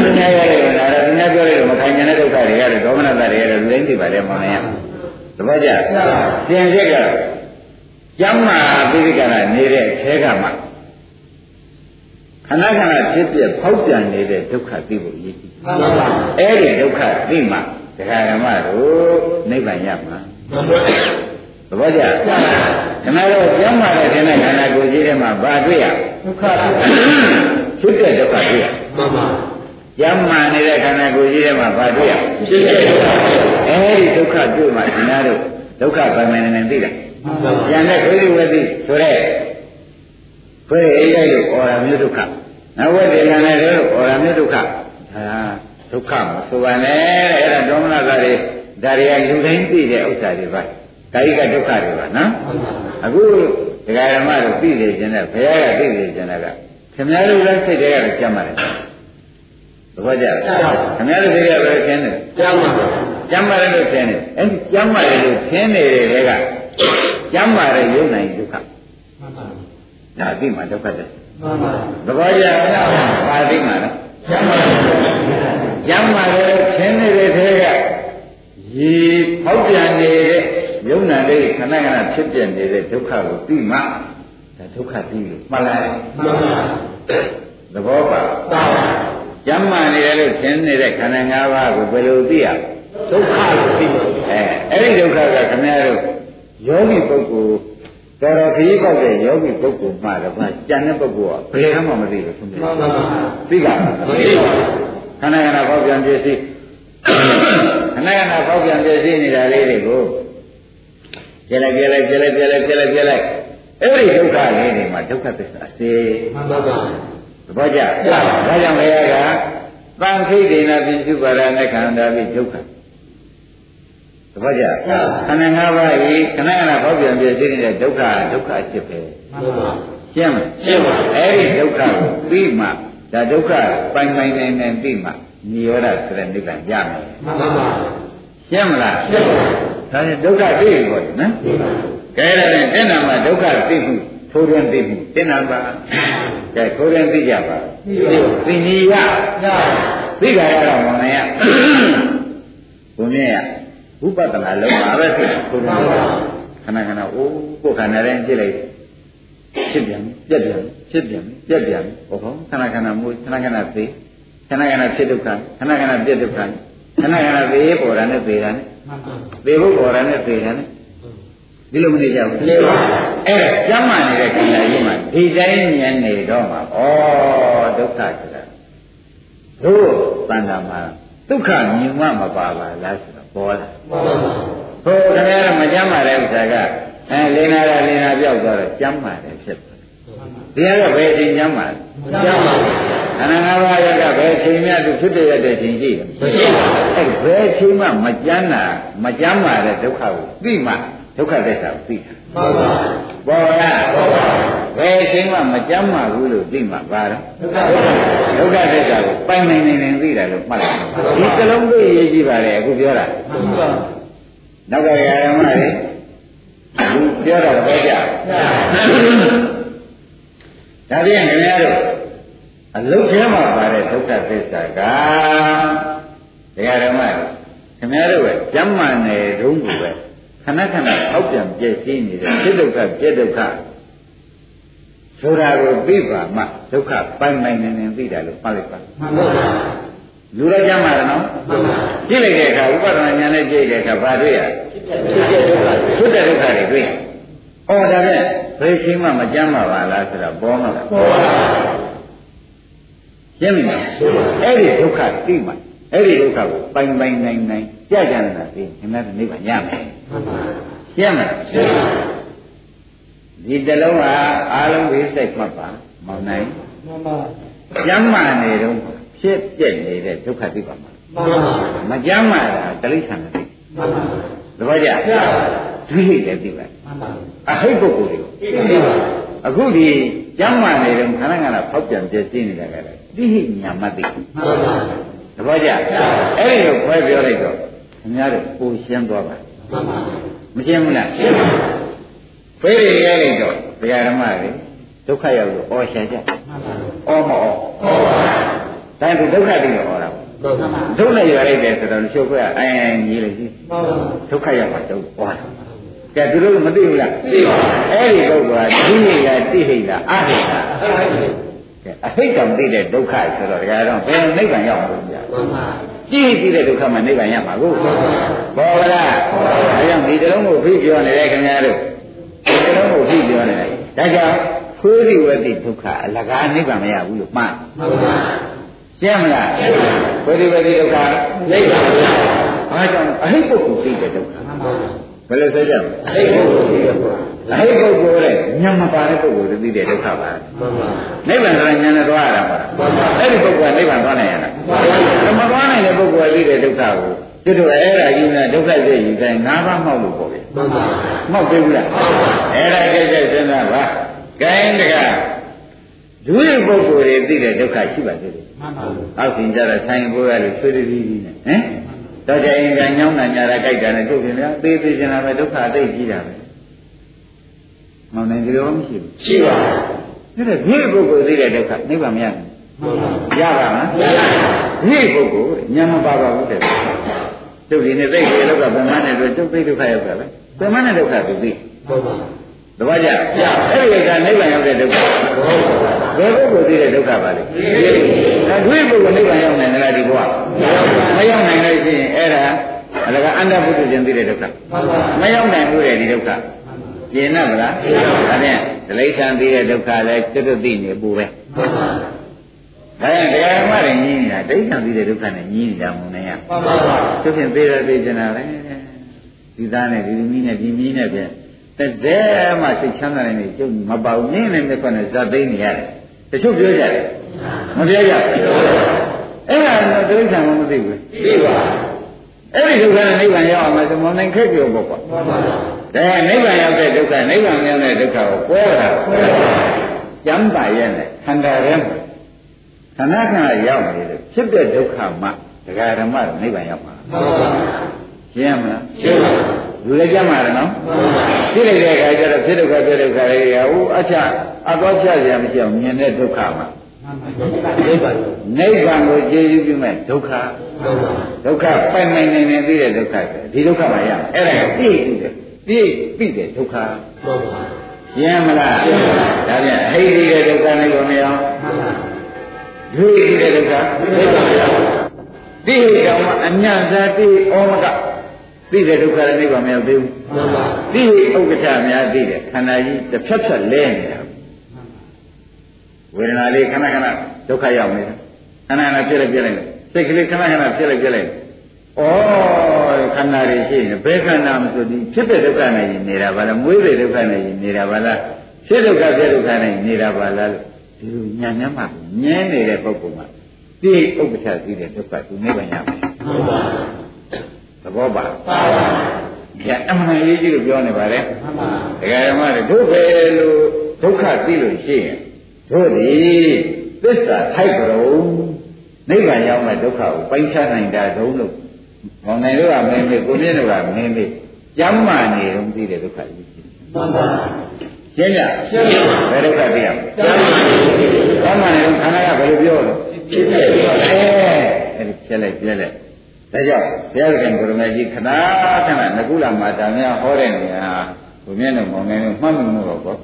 သူများရတယ်နာရ သူများပြောလို့မခိုင်တဲ့ဒုက္ခတွေရတယ်ဒေါမနတတွေရတယ်သိနေပါလေမောင်လေးသဘောကျသင်စိတ်ကကျမ်းမာပိဋကနာနေတဲ့အဲကမှခဏခဏဖြစ်ပြဖောက်ပြန်နေတဲ့ဒုက္ခသိဖို့ရည်ကြီးမှန်ပါအဲ့ဒီဒုက္ခသိမှဒကာဓမ္မတို့နိဗ္ဗာန်ရမှာမှန်ပါသဘောကျခဏတော့ကျမ်းမာတဲ့တဲ့ခန္ဓာကိုယ်ကြီးထဲမှာဘာတွေ့ရဒုက္ခဖြစ်တဲ့ဒုက္ခတွေ့ရမှန်ပါ ကျမ်းမာနေတဲ့ခန္ဓာကိုယ်ကြီးထဲမှာဘာတွေ့ရဖြစ်တဲ့ဒုက္ခအဲဒီဒုက္ခတွေ့မှဒီနာတို့ဒုက္ခဗမနေနေသိတာကျန်တဲ့ဒုတိဝတိဆိုတဲ့ခွေးအိတ်လိုက်လို့အော်ရမျိုးဒုက္ခနဝတိကံနဲ့လို့အော်ရမျိုးဒုက္ခဟာဒုက္ခမဆိုပါနဲ့အဲ့ဒါဒေါမနကတွေဒါတွေကလူတိုင်းသိတဲ့ဥစ္စာတွေပါကာယကဒုက္ခတွေပါနော်အခုဒကာရမတို့သိနေခြင်းနဲ့ဘုရားကသိနေခြင်းကခင်ဗျားတို့လည်းစိတ်တွေကတော့ကြမ်းပါတယ် သဘောကျလားခင်ဗျားတို့စိတ်တွေပဲခင်းတယ်ကြမ်းပါကြမ်းပါတယ်လို့ခင်းတယ်အဲ့ဒီကြမ်းပါတယ်လို့ခင်းနေတဲ့တွေကကျမ်းမာတဲ့ယုံနိုင်ဒုက္ခမှန်ပါဒါသိမှဒုက္ခတဲ့မှန်ပါသဘောကျလားပါသိမှလားကျမ်းမာကျမ်းမာတဲ့ခင်းနေတဲ့ထဲကရေပေါက်ပြန်နေတဲ့ယုံနာလေးခဏခဏဖြစ်ပြနေတဲ့ဒုက္ခကိုသိမှဒါဒုက္ခသိလို့မှတ်လိုက်မှန်ပါသဘောပါပါ ကျမ်းမာနေတယ်လို့ထင်နေတဲ့ခန္ဓာ၅ပါးကိုဘယ်လိုသိရဒုက္ခလို့သိမှာအဲအဲ့ဒီဒုက္ခကခင်ဗျားတို့ယောဂီပုဂ္ဂိုလ်တော်တော်ခရီးပေါက်တဲ့ယောဂီပုဂ္ဂိုလ်မှတော့ဗျကြံတဲ့ပုဂ္ဂိုလ်ကဘယ်မှမသိဘူးခင်ဗျာမှန်ပါပါသိကမသိပါဘူးခန္ဓာခန္ဓာပေါက်ပြန်ပြည့်စည်ခဏခဏပေါက်ပြန်ပြည့်စည်နေတာလေးတွေကိုပြလိုက်ပြလိုက်ပြလိုက်ပြလိုက်ပြလိုက်ပြလိုက်အဲ့ဒီဒုက္ခလေးတွေမှာဒုက္ခသစ္စာစေမှန်ပါပါ သဘောကျဒါကြောင့်ဘုရားကသံခိဒေနာပိစုပါရနဲ့ခန္ဓာပိဒုက္ခသဘောကျခန္ဓာ၅ပါးဤခဏခဏပေါက်ပြန်ပြည့်စည်နေတဲ့ဒုက္ခဒုက္ခအဖြစ်ပဲမှန်ပါရှင်းမလားရှင်းပါအဲ့ဒီဒုက္ခကိုပြီးမှဒါဒုက္ခပိုင်ပိုင်နိုင်နိုင်ပြီးမှနိရောဓဆိုတဲ့နိဗ္ဗာန်ရမယ်မှန်ပါပါရှင်းမလားရှင်းပါဒါနဲ့ဒုက္ခသိပြီပေါ့နော်ကဲဒါနဲ့တဏ္ဍာမှာဒုက္ခသိမှု ထိုးရင်းသိမှုတဏ္ဍာပါကဲထိုးရင်းသိကြပါသိနည်းရသိကြရတော့မောင်နေရဘုမြင်ရဝိပဿနာလုံးပါပဲထိုးရင်းခဏခဏအိုးကိုယ်ခန္ဓာတိုင်းကြည့်လိုက်ဖြစ်ပြန်ပြက်ပြန်ဖြစ်ပြန်ပြက်ပြန်ဟောခဏခဏမူခဏခဏသိခဏခဏဖြစ်ဒုက္ခခဏခဏပြက်ဒုက္ခခဏခဏသေးပေါ်တာနဲ့သေးတာနဲ့သေဖို့ပေါ်တာနဲ့သေတာနဲ့ ဒီလိုမနေကြဘူးနေပါအဲ့ဒါကျမ်းမာနေတဲ့ခန္ဓာကြီးမှာဒီတိုင်းဉာဏ်နေတော့မှာဩဒုက္ခဆိုတာတို့တဏ္ဍာမှာဒုက္ခမြင်မှမပါပါလားဆိုတော့ပေါ်လာဟိုခင်ဗျားကမကျမ်းမာတဲ့ဥစ္စာကအဲလင်းလာတာလင်းလာပြောက်သွားတော့ကျမ်းမာတယ်ဖြစ်တယ်ဒီကတော့ဘယ်အချိန်ကျမ်းမာလဲကျမ်းမာတယ်ခန္ဓာ၅ပါးရကဘယ်အချိန်မှသူဖြစ်တဲ့ရတဲ့ချိန်ရှိတယ်မရှိပါဘူးအဲဘယ်အချိန်မှမကျမ်းတာမကျမ်းမာတဲ့ဒုက္ခကိုသိမှ ဒုက္ခသစ္စာကိုသိတာမှန်ပါပေါ်လားပေါ်ပါဘယ်အချိန်မှမကြမ်းမှဘူးလို့သိမှပါတော့ဒုက္ခသစ္စာကိုပိုင်နိုင်နေနေသိတာလို့မှတ်လိုက်ဒီစလုံးသိရေးကြည့်ပါလေအခုပြောတာမှန်ပါနောက်ကရာဓမ္မတွေအခုပြောတာတော့ကြဒါပြန်ခင်ဗျားတို့အလုတ်ထဲမှာပါတဲ့ဒုက္ခသစ္စာကတရားဓမ္မခင်ဗျားတို့ကကြမ်းမှန်နေတုံးကိုပဲခ ဏခဏအောက်ပြန်ပြည့်စည်နေတဲ့စိတ်ဒုက္ခပြည့်ဒုက္ခဆိုတာကိုသိပါမှဒုက္ခပိုင်ပိုင်နေနေသိတာလို့မှတ်လိုက်ပါမှန်ပါပါလူရကြမှာနော်မှန်ပါကြည့်လိုက်တဲ့အခါဥပဒနာဉာဏ်နဲ့ကြည့်တဲ့အခါဘာတွေ့ရဖြစ်တဲ့ဒုက္ခတွေတွေ့ရဩဒါဖြင့်ဘယ်ချိန်မှမကြမ်းပါပါလားဆိုတော့ပေါ်မှာပေါ်ပါရှင်းပြီလားအဲ့ဒီဒုက္ခသိမှ အဲ့ဒီဒုက္ခကိုပိုင်ပိုင်နိုင်နိုင်ကြကြနေတာသိရင်လည်းနိဗ္ဗာန်ရမယ်ရှင်းမလားရှင်းပါဒီတလုံးဟာအာလုံးဝိစိတ်မှတ်ပါမောင်နိုင်မှန်ပါကျမ်းမာနေတော့ဖြစ်ပြက်နေတဲ့ဒုက္ခသိပါမှာမှမကြမ်းမာတာတိရစ္ဆာန်တွေသဘောကျဒုဟိတ်လည်းသိပါအဟိတ်ပုဂ္ဂိုလ်တွေအခုဒီကြမ်းမာနေတယ်ခဏခဏဖောက်ပြန်ပြည့်စည်နေတာကလည်းတိဟိညာမသိ သဘောကျအဲ့ဒီလိုခွဲပြောလိုက်တော့ခင်ဗျားတို့ပူရှင်းသွားပါမရှင်းဘူးလားဖေးရရလိုက်တော့တရားဓမ္မတွေဒုက္ခရောက်လို့အော်ရှာကြ။အော်မအော်။အော်ပါ။ဒါကဒုက္ခတိလို့ဟောတာ။ဒုက္ခရလိုက်တယ်ဆိုတော့ချုပ်ခွဲအိုင်အိုင်ကြီးလိုက်ရှိ။ဒုက္ခရောက်ပါတော့ဟောတာ။ကဲသူတို့မသိဘူးလား။သိပါဘူး။အဲ့ဒီပုဂ္ဂိုလ်ကဒိဟိကတိဟိကအာဟိက။ကဲ အဟိတ်တောင်သိတဲ့ဒုက္ခဆိုတော့ဒါကတော့ဘယ်နိဗ္ဗာန်ရောက်မှာလဲ။မှန်ပါ။ကြည့်ပြီးတဲ့ဒုက္ခမှနိဗ္ဗာန်ရမှာကိုဘောဗလားဒါကြောင့်ဒီတလုံးကိုဖိပြောနေတယ်ခင်ဗျားတို့ဒီတလုံးကိုဖိပြောနေတယ်ဒါကြောင့်ခွေးရိဝတိဒုက္ခအလကားနိဗ္ဗာန်မရဘူးလို့မှန်မှန်ပါရှင်းမလားခွေးရိဝတိဒုက္ခနိဗ္ဗာန်မရဘာကြောင့်အဟိပုဂ္ဂိုလ်သိတဲ့ဒုက္ခ ဘယ်လိုဆိုကြမလဲအဟိပုဂ္ဂိုလ်သိတဲ့ဒုက္ခအဟိပုဂ္ဂိုလ်တဲ့ညံမပါတဲ့ပုဂ္ဂိုလ်သိတဲ့ဒုက္ခပါမှန်ပါနိဗ္ဗာန်ဆိုတာညံနဲ့သွားရတာပါမှန်ပါအဲ့ဒီပုဂ္ဂိုလ်ကနိဗ္ဗာန်သွားနိုင်ရလားမှန်ပါမသွားနိုင်တဲ့ပုဂ္ဂိုလ်သိတဲ့ဒုက္ခကိုကျွတ်တို့အဲ့ဒါကြီးနဲ့ဒုက္ခစိတ်ယူတိုင်း၅ပါးမှောက်လို့ပေါ့ဗျမှန်ပါမှောက်ပြီဘူးလားအဲ့ဒါကြိတ်ကြိတ်စဉ်းစားပါကိုင်းတကဒုရပုဂ္ဂိုလ်တွေသိတဲ့ဒုက္ခရှိပါသေးတယ်မှန်ပါအောက်ရှင်ကြတော့ဆိုင်ဘိုးရလို့ဆွေးပြီးပြီးနဲ့ဟမ် တော့ကြရင်ကညောင်းတာညာတာကြိုက်တာနဲ့ထုတ်ပြင်လားသေးသေးချင်တာပဲဒုက္ခအသိကြီးတာပဲမောင်နိုင်ဒီလိုမရှိဘူးရှိပါဘူးဒါတဲ့ဒုရပုဂ္ဂိုလ်သိတဲ့ဒုက္ခနိဗ္ဗာန်မရဘူးရပါမလားမရပါဘူးဒုရပုဂ္ဂိုလ်ညာမပါပါဘူးတဲ့ဒုက္ခနဲ့သိတဲ့လောကဗမန်းနဲ့တွေ့ဒုက္ခဒုက္ခရောက်တာပဲဗမန်းနဲ့ဒုက္ခကိုသိဟုတ်ပါ တပည့်ကြအဲ့ဒီကနိဗ္ဗာန်ရောက်တဲ့ဒုက္ခဘယ်ပုဂ္ဂိုလ်သိတဲ့ဒုက္ခပါလဲအဲဒွိပုဂ္ဂိုလ်နိဗ္ဗာန်ရောက်နိုင်တယ်လားဒီဘဝမရောက်နိုင်လို့ရှိရင်အဲ့ဒါအလကအန္တပုတ္တဇဉ်သိတဲ့ဒုက္ခမရောက်နိုင်ဘူးတဲ့ဒီဒုက္ခကျင်납ဗလားဒါဖြင့်ဒလိဋ္ဌံသိတဲ့ဒုက္ခလည်းတွတ်တွတ်သိနေပူပဲဒါရင်တရားဓမ္မတွေညင်းနေတာဒိဋ္ဌံသိတဲ့ဒုက္ခနဲ့ညင်းနေတာမုံနေရမှန်ပါပါသူဖြင့်သိတယ်သိကျင်တာပဲဒီသားနဲ့ဒီမီးနဲ့ဒီမီးနဲ့ပြန် တဲ့တဲ့မှစိတ်ချမ်းသာနေကျုပ်မပေါနင်းနဲ့မြတ်ခွနဲ့ဇာသိနေရတယ်တချို့ပြောကြတယ်မပြောကြဘူးအဲ့ဒါတော့တိရစ္ဆာန်မသိဘူးသိပါအဲ့ဒီဒုက္ခနဲ့နိဗ္ဗာန်ရောက်အောင်ဆိုမနိုင်ခက်ပြောပေါ့ကွာဒါနိဗ္ဗာန်ရောက်တဲ့ဒုက္ခနိဗ္ဗာန်ရောက်တဲ့ဒုက္ခကိုပွဲတာကျမ်းပါရဲ့နဲ့ခန္ဓာရဲမှာခန္ဓာခန္ဓာရောက်နေတယ်ဖြစ်တဲ့ဒုက္ခမှဒကာဓမ္မနိဗ္ဗာန်ရောက်မှာရှင်းမလားရှင်းပါ လူလည်းကြမ်းပါလားနော်သိလိုက်တဲ့အခါကျတော့ဖြစ်ဒုက္ခဖြစ်ဒုက္ခတွေရဟိုအချအကောဖြတ်ရမရှိအောင်မြင်တဲ့ဒုက္ခမှာနိဗ္ဗာန်နိဗ္ဗာန်ကိုကျေယူပြီးမဲ့ဒုက္ခဒုက္ခပိုင်နိုင်နေနေသိတဲ့ဒုက္ခဒီဒုက္ခမှာရအဲ့ဒါကိုသိပြီးတယ်သိပြီးတဲ့ဒုက္ခရှင်းမလားရှင်းပါဒါပြန်အဟိတိတဲ့ဒုက္ခနိဗ္ဗာန်မရအောင်ဒုဟိတိတဲ့ဒုက္ခနိဗ္ဗာန်မရအောင်သိတော်မှာအညာသာတိဩမက သိတဲ့ဒုက္ခနဲ့နိဗ္ဗာန်မရောက်သေးဘူးမှန်ပါသိဥက္ကဋ္ဌများသိတယ်ခန္ဓာကြီးတစ်ဖြတ်ဖြတ်လဲနေတာဝေဒနာလေးခဏခဏဒုက္ခရောက်နေတာခဏခဏဖြစ်လိုက်ပြလိုက်စိတ်ကလေးခဏခဏဖြစ်လိုက်ပြလိုက်ဩခန္ဓာတွေရှိရင်ဘယ်ခန္ဓာမဆိုဒီဖြစ်တဲ့ဒုက္ခနဲ့နေတာပါလားမွေးတဲ့ဒုက္ခနဲ့နေတာပါလားဖြစ်ဒုက္ခဖြစ်ဒုက္ခနဲ့နေတာပါလားလို့ဒီလိုညာညမ်းမှညင်းနေတဲ့ပုဂ္ဂိုလ်မှာသိဥက္ကဋ္ဌသိတဲ့ဒုက္ခသူနိဗ္ဗာန်ရမှာမှန်ပါ သဘောပါပါပါညအမှန်ရေးကြီးလို့ပြောနေပါလေမှန်ပါဒကာဓမ္မတွေတို့ပဲလို့ဒုက္ခသိလို့ရှိရင်တို့ဒီသစ္စာထိုက်ကြုံနိဗ္ဗာန်ရောက်မဲ့ဒုက္ခကိုပိုင်းခြားနိုင်တာတုံးလို့မောင်နိုင်တို့ကမင်းမေကိုမြင့်တို့ကမင်းမေကျမ်းမာနေတော့သိတဲ့ဒုက္ခကြီးမှန်ပါရှင်းကြရှင်းပါဘယ်ဒုက္ခသိရမလဲကျမ်းမာနေတော့ခန္ဓာကဘယ်လိုပြောလို့ဖြစ်တယ်အဲအဲ့ဒီဖြစ်လိုက်ပြက်လိုက် ဒါကြောင့်ဘုရားခင်ကိုရမကြီးခဏခဏငကုလမာတာများဟောတဲ့နေရာဘုမြင့်တို့မောင်ငယ်တို့မှတ်မှုတော့ပေါ့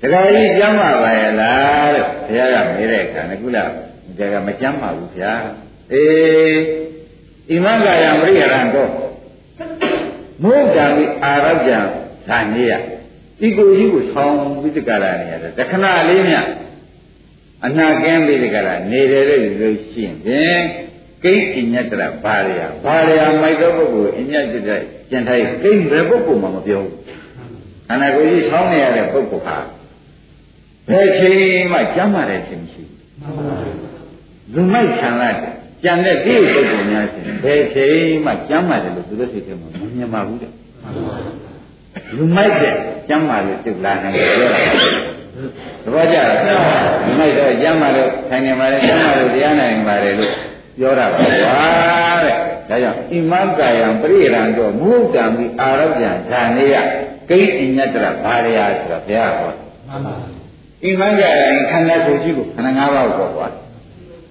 တခါကြီးကျမ်းပါပါရဲ့လားလို့ဘုရားကမေးတဲ့အခါငကုလဒါကမကျမ်းပါဘူးဗျာအေးဣမဂါယမရိယရံတော့မုဒ္ဒံဤအာရဗျံဇာနေယဤကိုကြီးကိုဆောင်းပြီးတကလာနေရတယ်တခဏလေးမြအနာကင်းပြီးတကလာနေတယ်လို့ရှိရင် ကိဋ္တိညတရဘာရယဘာရယမိုက်သောပုဂ္ဂိုလ်အညတ်တဲ့ကျန်ထိုင်ကိဋ္ဘယ်ပုဂ္ဂိုလ်မှမပြောဘူးခန္ဓာကိုယ်ကြီးဆောင်းနေရတဲ့ပုဂ္ဂိုလ်ဟာဘယ်ချိန်မှကြမ်းမာတဲ့ခြင်းမရှိဘူးလူမိုက်ဆံရတယ်ကြံတဲ့ဒီပုဂ္ဂိုလ်များရှင်ဘယ်ချိန်မှကြမ်းပါတယ်လို့သူတို့စိတ်ထဲမှာမမြင်ပါဘူးတဲ့လူမိုက်တဲ့ကြမ်းပါလို့ပြုတ်လာနိုင်တယ်ပြောတာသဘောကျလားလူမိုက်တော့ကြမ်းပါလို့ထိုင်နေပါလေကြမ်းပါလို့တရားနိုင်ပါတယ်လို့ ပြောတာပါကွာတဲ့ဒါကြောင့်ဣမံကာယံပရိရံတော့မုဒ္ဒံပြီးအာရောပြံဇာနေယကိဉ္အညတရဘာရယဆိုတော့ဘုရားဟောမှန်ပါဣမံကာယံခန္ဓာကိုယ်ကြီးကိုခန္ဓာ၅ပါးကိုပေါ့ကွာ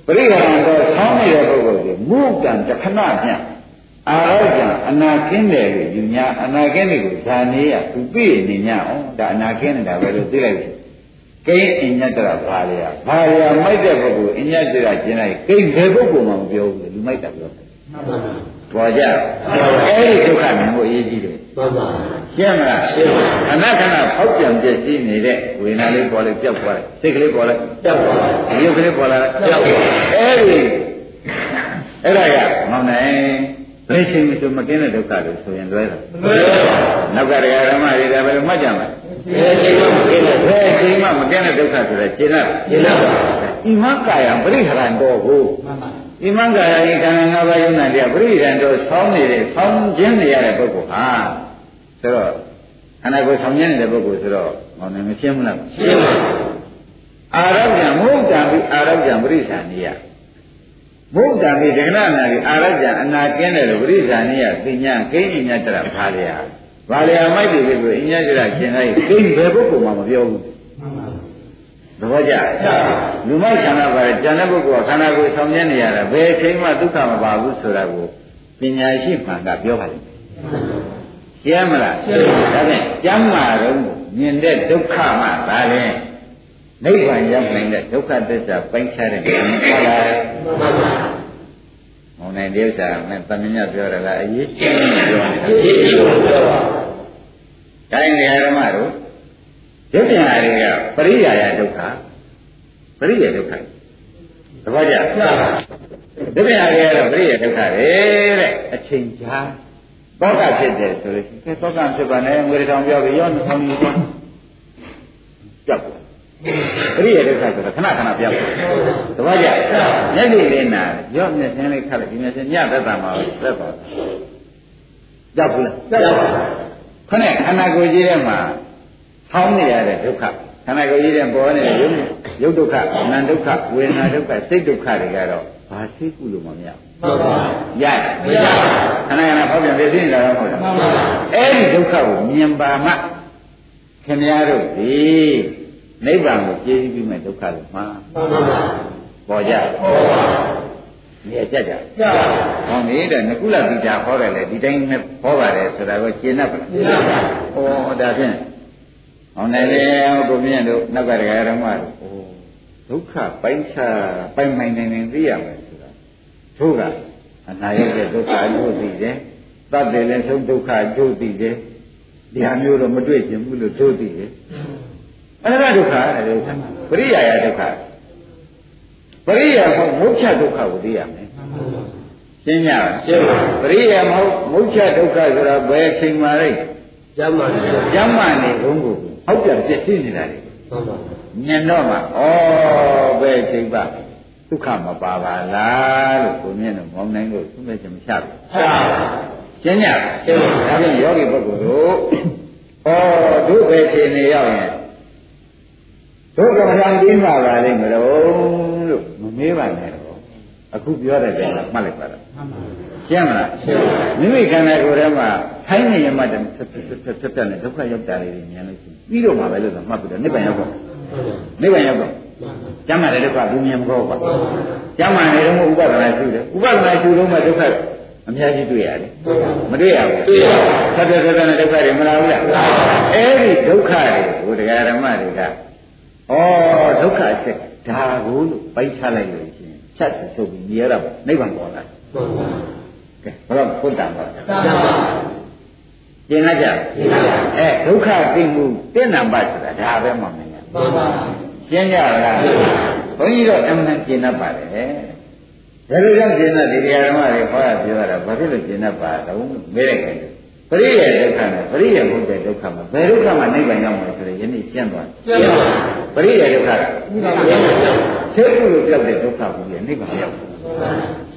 ပရိဟံတော့ဆောင်းနေတဲ့ပုဂ္ဂိုလ်ကိုမုဒ္ဒံတခဏပြန်အာရောကြအနာကင်းတယ်လို့ယူညာအနာကင်းတယ်ကိုဇာနေရသူပြည့်နေ냐အောင်ဒါအနာကင်းနေတာပဲလို့သိလိုက်ပြီ ကိန်းအညတရဘာရဘာရမိုက်တဲ့ပုဂ္ဂိုလ်အညတရကျင်လိုက်ကိန်းဘယ်ပုဂ္ဂိုလ်မှမပြောဘူးလူမိုက်တာပြောတယ်ပေါ်ကြအဲဒီဒုက္ခမြင်ဖို့အရေးကြီးတယ်မှန်ပါရှင်းမလားရှင်းပါခဏခဏဖောက်ပြန်ပြည့်စည်နေတဲ့ဝေဒနာလေးပေါ်လေပြောက်သွားတယ်စိတ်ကလေးပေါ်လေပြောက်သွားတယ်ရုပ်ကလေးပေါ်လာတယ်ပြောက်သွားအဲဒီအဲ့ဒါကမောင်နိုင်ဘယ်ချိန်မှမကင်းတဲ့ဒုက္ခလို့ဆိုရင်လွဲတာမလွဲပါဘူးနောက်ကတရားဓမ္မတွေကဘယ်လိုမှတ်ကြမလဲ ဘယ်ချိန်မှမကင်းတဲ့ဘယ်ချိန်မှမကင်းတဲ့ဒုက္ခဆိုတော့ရှင်းလားရှင်းပါပါဣမကာယံပရိဟရံတော်ကိုမှန်ပါဣမကာယဤခန္ဓာ၅ပါးယုံနာတရားပရိဟရံတော်ဆောင်းနေတဲ့ဆောင်းခြင်းနေရတဲ့ပုဂ္ဂိုလ်ဟာဆိုတော့ခန္ဓာကိုယ်ဆောင်းခြင်းနေတဲ့ပုဂ္ဂိုလ်ဆိုတော့ဟောနေမရှင်းဘူးလားရှင်းပါအာရောဂံမဟုတ်တံပြီးအာရောဂံပရိသဏိယဘုဒ္ဓံဒီဒကနာနာကြီးအာရကြအနာကင်းတယ်လို့ပရိသဏိယသိညာကိဉ္ညတရဘာလျာ ဘာလျာမိုက်တယ်ကိုအညတရကျင်လိုက်ကိဉ္ဘယ်ပုဂ္ဂိုလ်မှမပြောဘူးသဘောကျလူမိုက်ခန္ဓာပါတယ်ကျန်တဲ့ပုဂ္ဂိုလ်ကခန္ဓာကိုယ်ဆောင်ကျင်းနေရတာဘယ်ချိန်မှဒုက္ခမပါဘူးဆိုတာကိုပညာရှိမှန်ကပြောပါလိမ့်မယ်ရှင်းမလားရှင်းပါဒါဖြင့်ကျမ်းမာတော့မြင်တဲ့ဒုက္ခမှဒါလည်းနိဗ္ဗာန်ရောက်နိုင်တဲ့ဒုက္ခသစ္စာပိုင်းခြားတဲ့ဉာဏ်ဟုတ်လားမှန်ပါပါ မောင်နိုင်တဲ့ဥစ္စာမင်းသမညပြောရလားအရေးကြီးပြောတယ်အရေးကြီးပြောပါတိုင်းနေဓမ္မတို့ရုပ်ညာတွေကပရိယာယဒုက္ခပရိယာဒုက္ခသဘောကျဒုက္ခတွေကတော့ပရိယာဒုက္ခတွေတဲ့အချိန်ကြာတောကဖြစ်တယ်ဆိုလို့ရှိရင်တောကဖြစ်ပါနဲ့ငွေတောင်ပြောပြီးရောနှောင်းကြီးသွားကြောက် ပရိယေဒုက္ခဆိုတော့ခဏခဏပြောက်တယ်။တပည့်ကြ။မျက်စိလေးနာရော့မျက်စင်းလေးခတ်လိုက်ဒီမျက်စင်းညသက်တာမှာသက်သွား။ကြောက်ဘူးလား။ကြောက်ပါဘူး။ခနဲ့ခန္ဓာကိုယ်ကြီးထဲမှာဆောင်းနေရတဲ့ဒုက္ခခန္ဓာကိုယ်ကြီးထဲပေါ်နေတဲ့ရုပ်ရုပ်ဒုက္ခအနန္ဒုက္ခဝေဒနာဒုက္ခစိတ်ဒုက္ခတွေကတော့ဘာသိကုလို့မမရဘူးမှန်ပါရရမရခဏခဏဖောက်ပြန်ပြည့်စည်နေတာတော့မဟုတ်လားမှန်ပါအဲ့ဒီဒုက္ခကိုမြင်ပါမှခင်ဗျားတို့ဒီ နိဗ္ဗာန်ကိုကျေးဇူးပြုမဲ့ဒုက္ခလို့မှာမှန်ပါပါပေါ်ကြပေါ်ပါဒီအကြက်ကြကြပါဟောနေတဲ့နကုလပိတာဟောတယ်လေဒီတိုင်းနဲ့ဟောပါတယ်ဆိုတာကိုရှင်း납ပါလားရှင်း납ပါဟောဒါဖြင့်ဟောနေလေကိုမြင့်တို့နောက်ကတရားဓမ္မတို့ဟောဒုက္ခပိုင်းခြားပိုင်ပိုင်နိုင်နိုင်သိရမယ်ဆိုတာတို့ကအနာရတဲ့ဒုက္ခအကျိုးသိတယ်တတ်တယ်လည်းဆုံးဒုက္ခအကျိုးသိတယ်ဒီဟာမျိုးတော့မတွေ့ကျင်ဘူးလို့တို့သိတယ် အဲ့ဒါဒုက္ခတဲ့ဒုက္ခပရိယာယဒုက္ခပရိယာမဟုတ်မုတ်ချဒုက္ခကိုသိရမယ်ရှင်းကြပါရှင်းပါပရိယာမဟုတ်မုတ်ချဒုက္ခဆိုတာဘယ်ချိန်မှလဲကျမ်းမာနေကျမ်းမာနေလုံးကိုဟုတ်ပြန်ပြည့်စည်နေတာလေမှန်ပါမြင်တော့မှဩဘယ်ချိန်ပါဒုက္ခမပါပါလားလို့ကိုမြင်တော့မောင်းနိုင်လို့သူ့မဲ့ချင်မချဘူးချပါရှင်းကြရှင်းပါဒါဖြင့်ယောဂီပုဂ္ဂိုလ်တို့ဩဒုက္ခချိန်နေရောက်ရင် ဒုက္ခမထံပြီးမှပါလိမ့်မလို့လို့မမေးပါနဲ့တော့အခုပြောတဲ့တိုင်ကမှတ်လိုက်ပါလားရှင်းမလားမိမိခန္ဓာကိုယ်ထဲမှာထိုင်းနေရမှတည်းဆက်ဆက်ဆက်ဆက်ဆက်နဲ့ဒုက္ခရောက်တာလေးတွေမြင်လို့ရှိရင်ပြီးတော့မှပဲလို့ဆိုမှတ်ပြီးတော့နိဗ္ဗာန်ရောက်တော့နိဗ္ဗာန်ရောက်တော့ကျမ်းမာတဲ့ဒုက္ခဘူးမြင်မကောပါကျမ်းမာနေတော့ဥပဒနာရှိတယ်ဥပဒနာရှိလို့မှဒုက္ခအများကြီးတွေ့ရတယ်မတွေ့ရဘူးတွေ့ရပါဆက်ဆက်ဆက်နဲ့ဒုက္ခတွေမလာဘူးလားအဲ့ဒီဒုက္ခတွေကိုတရားဓမ္မတွေက ဩဒုက္ခအချက်ဒါကိုလို့ပိုက်ချလိုက်လို့ရှိရင်ဖြတ်ဆုပ်ပြီးမြဲတော့နိဗ္ဗာန်ပေါ်လာမှန်ပါကဲဘယ်တော့ဖွင့်တာပါမှန်ပါကျင်လာကြကျင်လာပါအဲဒုက္ခသိမှုတဏ္ဍပတ်ဆိုတာဒါပဲမှမင်းမှန်ပါကျင်ကြလားဘုန်းကြီးတို့အမှန်ကျင်တတ်ပါတယ်ဘယ်လိုကြောင့်ကျင်တတ်ဒီတရားဓမ္မတွေဟောရပြောရတာဘာဖြစ်လို့ကျင်တတ်ပါတော့မေးလိုက်တယ် ပရိယေဒုက္ခနဲ့ပရိယေမဟုတ်တဲ့ဒုက္ခမှာဘယ်ဒုက္ခမှနိဗ္ဗာန်ရောက်မှာဆိုရင်ယနေ့ကျင့်သွားကျင့်ပါပရိယေဒုက္ခကသိကုလို့ပြောက်တဲ့ဒုက္ခကိုနိဗ္ဗာန်ရောက်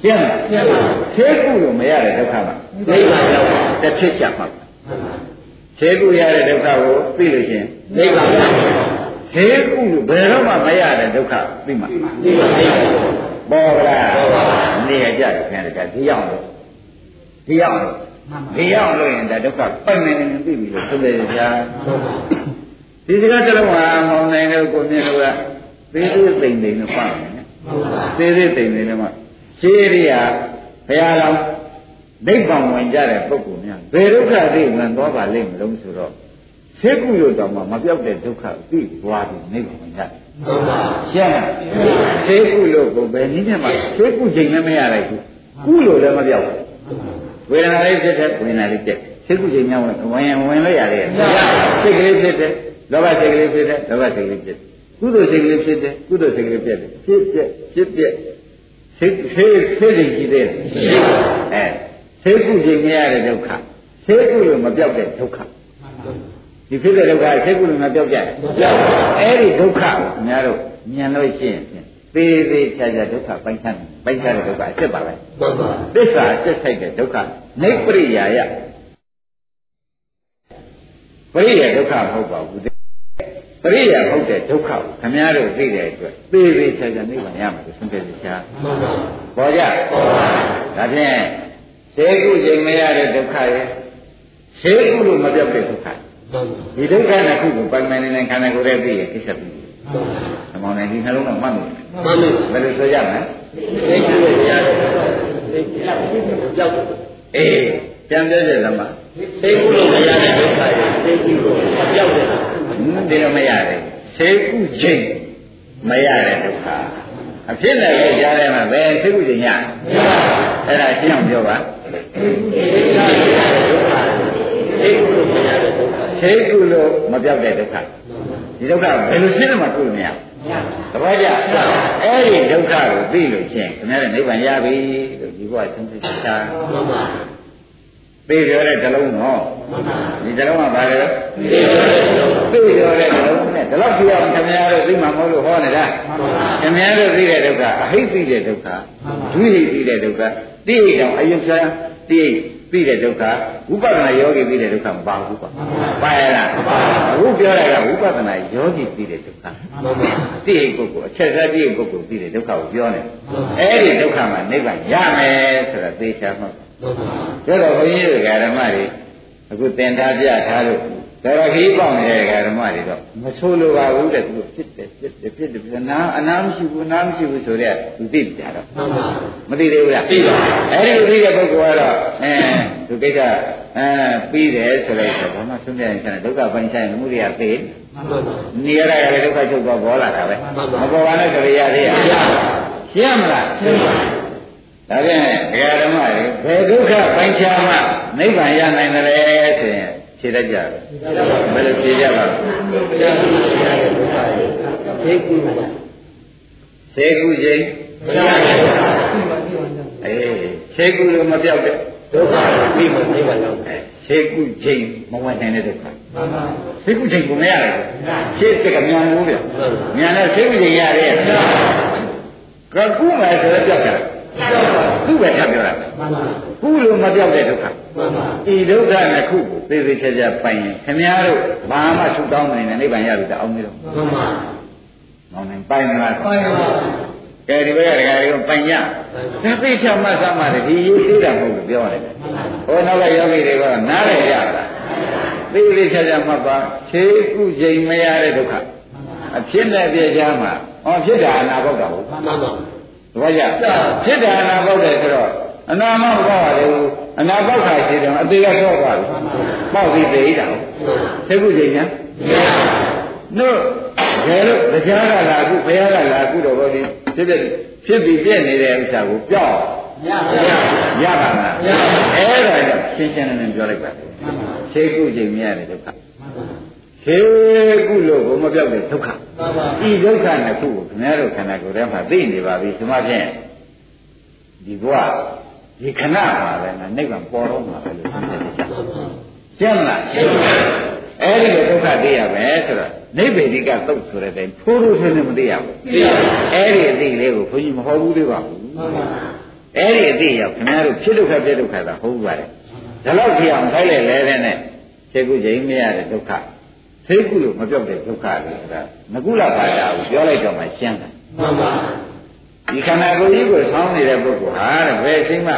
ရှင်းလားရှင်းပါခြေကုလို့မရတဲ့ဒုက္ခမှာနိဗ္ဗာန်ရောက်တစ်ဖြစ်ကြမှာခြေကုရတဲ့ဒုက္ခကိုသိလို့ရှင်နိဗ္ဗာန်ရောက်ခြေကုလို့ဘယ်တော့မှမရတဲ့ဒုက္ခသိမှာနိဗ္ဗာန်ပေါ်လားနေရကြတယ်ခင်ဗျာဒီရောက်လို့ဒီရောက်လို့ ဒီရောက်လို့ရင်ဒါဒုက္ခပိုင်နေနေသိပြီလို့ဆိုတယ်ကြာဒီစကားတစ်လုံးဟာမောင်နိုင်တို့ကိုမြင်လို့ကသေးသေးသိမ့်သိမ့်နဲ့ပတ်နေသေးသေးသိမ့်သိမ့်နဲ့မှရှင်းရိယာဘုရားတော်ဒိဋ္ဌံဝင်ကြတဲ့ပုဂ္ဂိုလ်များဘယ်ဒုက္ခသိမှန်သွားပါလိမ့်မလို့ဆိုတော့ဆေးကုလို့တောင်မှမပြောက်တဲ့ဒုက္ခသိသွားပြီးနိဗ္ဗာန်ဝင်ကြတယ်ဟုတ်ပါရှင်းလားဆေးကုလို့ကိုပဲနည်းနဲ့မှဆေးကုချိန်လည်းမရလိုက်ဘူးကုလို့လည်းမပြောက်ဘူး ဝေဒနာလေးဖြစ်တဲ့ဝေဒနာလေးပြက်စိတ်ကူချိန်များဝင်ဝင်ဝင်လို့ရတယ်စိတ်ကလေးဖြစ်တဲ့လောဘစိတ်ကလေးဖြစ်တဲ့လောဘစိတ်ကလေးဖြစ်ကုသိုလ်စိတ်ကလေးဖြစ်တဲ့ကုသိုလ်စိတ်ကလေးပြက်ဖြစ်ပြက်ဖြစ်ပြက်စိတ်စိတ်စိတ်ရှိတဲ့အဲစိတ်ကူချိန်မရတဲ့ဒုက္ခစိတ်ကူလို့မပြောက်တဲ့ဒုက္ခဒီဖြစ်တဲ့ဒုက္ခစိတ်ကူလို့မပြောက်ကြဘူးမပြောက်အဲ့ဒီဒုက္ခကိုအများတို့ဉာဏ်လို့ရှိရင် သေးသေးချာချာဒုက္ခပိုင်းခြားပိုင်းခြားတဲ့ဒုက္ခအစ်စ်ပါပဲမှန်ပါသစ္စာအစ်စ်ဆိုင်တဲ့ဒုက္ခနိပရိယာယပရိယာဒုက္ခမဟုတ်ပါဘူးပရိယာဟုတ်တဲ့ဒုက္ခကိုခမည်းတော်သိတဲ့အတွက်သေးသေးချာချာနိဗ္ဗာန်ရမှာလို့ဆုံးဖြတ်ချာမှန်ပါပေါ်ကြပေါ်ပါဒါဖြင့်သေကုချိန်မရတဲ့ဒုက္ခရဲ့သေကုလို့မပြောက်တဲ့ဒုက္ခဒီဒုက္ခနှစ်ခုကိုပိုင်ပိုင်နေနေခန္ဓာကိုယ်ရဲ့သိရဲ့ကိစ္စပြီး သမောင်းနေဒီနှလုံးကမှတ်လို့မှတ်လို့ဘယ်လိုဆိုရမလဲသိကုလို့ရတဲ့သိပြောက်အေးပြန်ပြောကြလားမသိကုလို့မရတဲ့ဒုက္ခရဲ့သိကုလို့မပြောက်တဲ့ဒီလိုမရတယ်သိကုချိန်မရတဲ့ဒုက္ခအဖြစ်နဲ့လည်းကြားထဲမှာဘယ်သိကုချိန်ရအဲ့ဒါရှင်းအောင်ပြောပါသိကုလို့မရတဲ့ဒုက္ခသိကုလို့မပြောက်တဲ့ဒုက္ခ ဒီဒုက္ခဘယ်လိုရှင်းမှကုလို့မရသဘောကျအဲ့ဒီဒုက္ခကိုသိလို့ချင်းခင်ဗျားတို့နိဗ္ဗာန်ရပြီလို့ဒီဘဝသင်္သိချာမှန်ပါသိရတဲ့ဇလုံးနော်ဒီဇလုံးကဘာလဲသိရတဲ့ဇလုံးနဲ့ဒီလောက်ကြည့်အောင်ခင်ဗျားတို့သိမှာမဟုတ်လို့ဟောနေတာခင်ဗျားတို့သိတဲ့ဒုက္ခအဟိတ်သိတဲ့ဒုက္ခဒုဟိတ်သိတဲ့ဒုက္ခသိရအောင်အယုတ်ဆရာ သိပြီးတဲ့ဒုက္ခဝိပဿနာယောဂီပြီးတဲ့ဒုက္ခမပါဘူးကွာပါရလားအခုပြောတာကဝိပဿနာယောဂီပြီးတဲ့ဒုက္ခသိရပုဂ္ဂိုလ်အချက်စားသိရပုဂ္ဂိုလ်ပြီးတဲ့ဒုက္ခကိုပြောနေအဲ့ဒီဒုက္ခမှာနိဗ္ဗာန်ရမယ်ဆိုတာသိချာမှတ်ဒါတော့ဘုန်းကြီးတို့ဓမ္မတွေအခုသင်ထားပြထားလို့ ဒါရခီးပေါက်နေတဲ့ဓမ္မတွေတော့မဆိုးလိုပါဘူးတဲ့သူဖြစ်တယ်ဖြစ်တယ်ဖြစ်တယ်နာအနာမရှိဘူးနာမရှိဘူးဆိုတော့သူသိကြတော့မသိသေးဘူးလားသိပါအဲ့ဒီသိတဲ့ပုဂ္ဂိုလ်ကတော့အဲသူကိစ္စအဲပြီးတယ်ဆိုလိုက်တော့ဘာမှဆုံးဖြတ်ရင်ဆန္ဒဒုက္ခပိုင်းဆိုင်မှုတွေကသိနေရတာကလည်းဒုက္ခချုပ်သွားပေါ်လာတာပဲမပေါ်ပါနဲ့ကြရသေးရရှင်းမလားရှင်းပါဒါဖြင့်ဒကာဓမ္မတွေဘယ်ဒုက္ခပိုင်းခြားမှနိဗ္ဗာန်ရနိုင်တယ်ဆိုရင် ဖြေတတ်ကြတယ်ဘယ်လိုဖြေကြပါ့သေကုသေကုချိန်အေးသေကုလို့မပြောက်တဲ့ဒုက္ခပြီးမှနိဗ္ဗာန်ရောက်တယ်သေကုချိန်မဝင်နိုင်တဲ့ဒုက္ခသေကုချိန်ကိုမရတယ်ရှင်းကမြန်လို့ဗျမြန်တဲ့သေကုချိန်ရတယ်ကကုမယ်ဆိုတော့ပြောက်တယ် သူ့ပဲထပ်ပြောတာကုလို့မပြောက်တဲ့ဒုက္ခဤဒုက္ခနှစ်ခုကိုသေသေးချာချာပိုင်ရင်ခင်ဗျားတို့ဘာမှဆုတောင်းနိုင်တဲ့နိဗ္ဗာန်ရပြီတအောင်မလို့မှန်ပါမောင်နေပိုင်မလားပိုင်ပါကဲဒီဘက်ကဒကာတွေကပိုင်ကြသတိချမှတ်သမှတယ်ဒီရေးသေးတာမဟုတ်ဘူးပြောရတယ်ဟောနောက်ကယောဂီတွေကနားရရတာသေသေးချာချာမှတ်ပါခြေကုချိန်မရတဲ့ဒုက္ခအဖြစ်နဲ့ပြကြမှာဟောဖြစ်တာအနာဘောက်တာဟုတ်မှန်ပါ သဘောကျဖြစ်တာအနာပေါက်တယ်ဆိုတော့အနာမပေါက်ပါလေဘူးအနာပေါက်ခါရှိတယ်အသေးကဆော့သွားပြီပေါက်ပြီးသိတာသိခုချိန်ညာတို့ဘယ်လိုတရားကလာခုဘုရားကလာခုတော့ဘောဒီဖြစ်ဖြစ်ဖြစ်ပြီးပြည့်နေတဲ့ဥစ္စာကိုပြောက်ရပါရပါမလားအဲ့ဒါကြောင့်ရှင်းရှင်းလင်းလင်းပြောလိုက်ပါသိခုချိန်မြရတယ်ဒုက္ခ ခေကုလို့ဘုမပြောက်တဲ့ဒုက္ခဤဒုက္ခနှစ်ခုကိုခင်ဗျားတို့ခန္ဓာကိုယ်ထဲမှာသိနေပါပြီဒီမှာဖြင့်ဒီဘဝဒီခဏပါပဲငါနိဗ္ဗာန်ပေါ်တော့မှာပဲလို့သိတယ်ရှင်းမလားရှင်းပါအဲ့ဒီလိုဒုက္ခသိရမယ်ဆိုတော့နိဗ္ဗေဒိကသုတ်ဆိုတဲ့အတိုင်းဖိုးလို့ဆင်းနေမသိရဘူးသိရပါအဲ့ဒီအသိလေးကိုဘုန်းကြီးမဟောဘူးသေးပါဘူးမှန်ပါအဲ့ဒီအတိရောက်ခင်ဗျားတို့ဖြစ်ဒုက္ခပြဒုက္ခသာဟုတ်ပါတယ်ဒါတော့ကြည့်အောင်ထိုက်လေလဲတဲ့နဲ့ခြေကုချိန်မရတဲ့ဒုက္ခ သိကုလို့မပြောက်တဲ့ဒုက္ခလေဆိုတာငကုလဘာသာကိုပြောလိုက်တော့မှရှင်းတယ်မှန်ပါဒီခန္ဓာကိုယ်ကြီးကိုဆောင်းနေတဲ့ပုဂ္ဂိုလ်ဟာတဲ့ဘယ်အချိန်မှ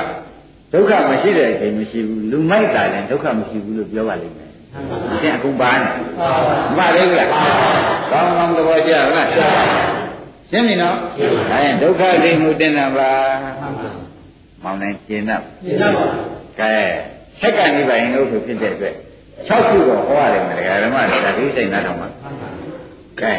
ဒုက္ခမရှိတဲ့အချိန်မရှိဘူးလူမိုက်တာလည်းဒုက္ခမရှိဘူးလို့ပြောပါလိမ့်မယ်။ရှင်းအကုန်ပါနေ။မှန်သေးဘူးလား။ကောင်းကောင်းသဘောကျလား။ရှင်းပြီနော်။ဒါရင်ဒုက္ခသိမှုတင်တာပါ။မောင်နိုင်ရှင်းတော့ရှင်းတော့ပါ။ကဲဆက်ကနိဗ္ဗာန်လို့ဆိုဖြစ်တဲ့အတွက် 6ခုတော့ဟောရတယ်မလားဓမ္မတွေဒါသိစိတ်နာတော့မှာ။ကဲ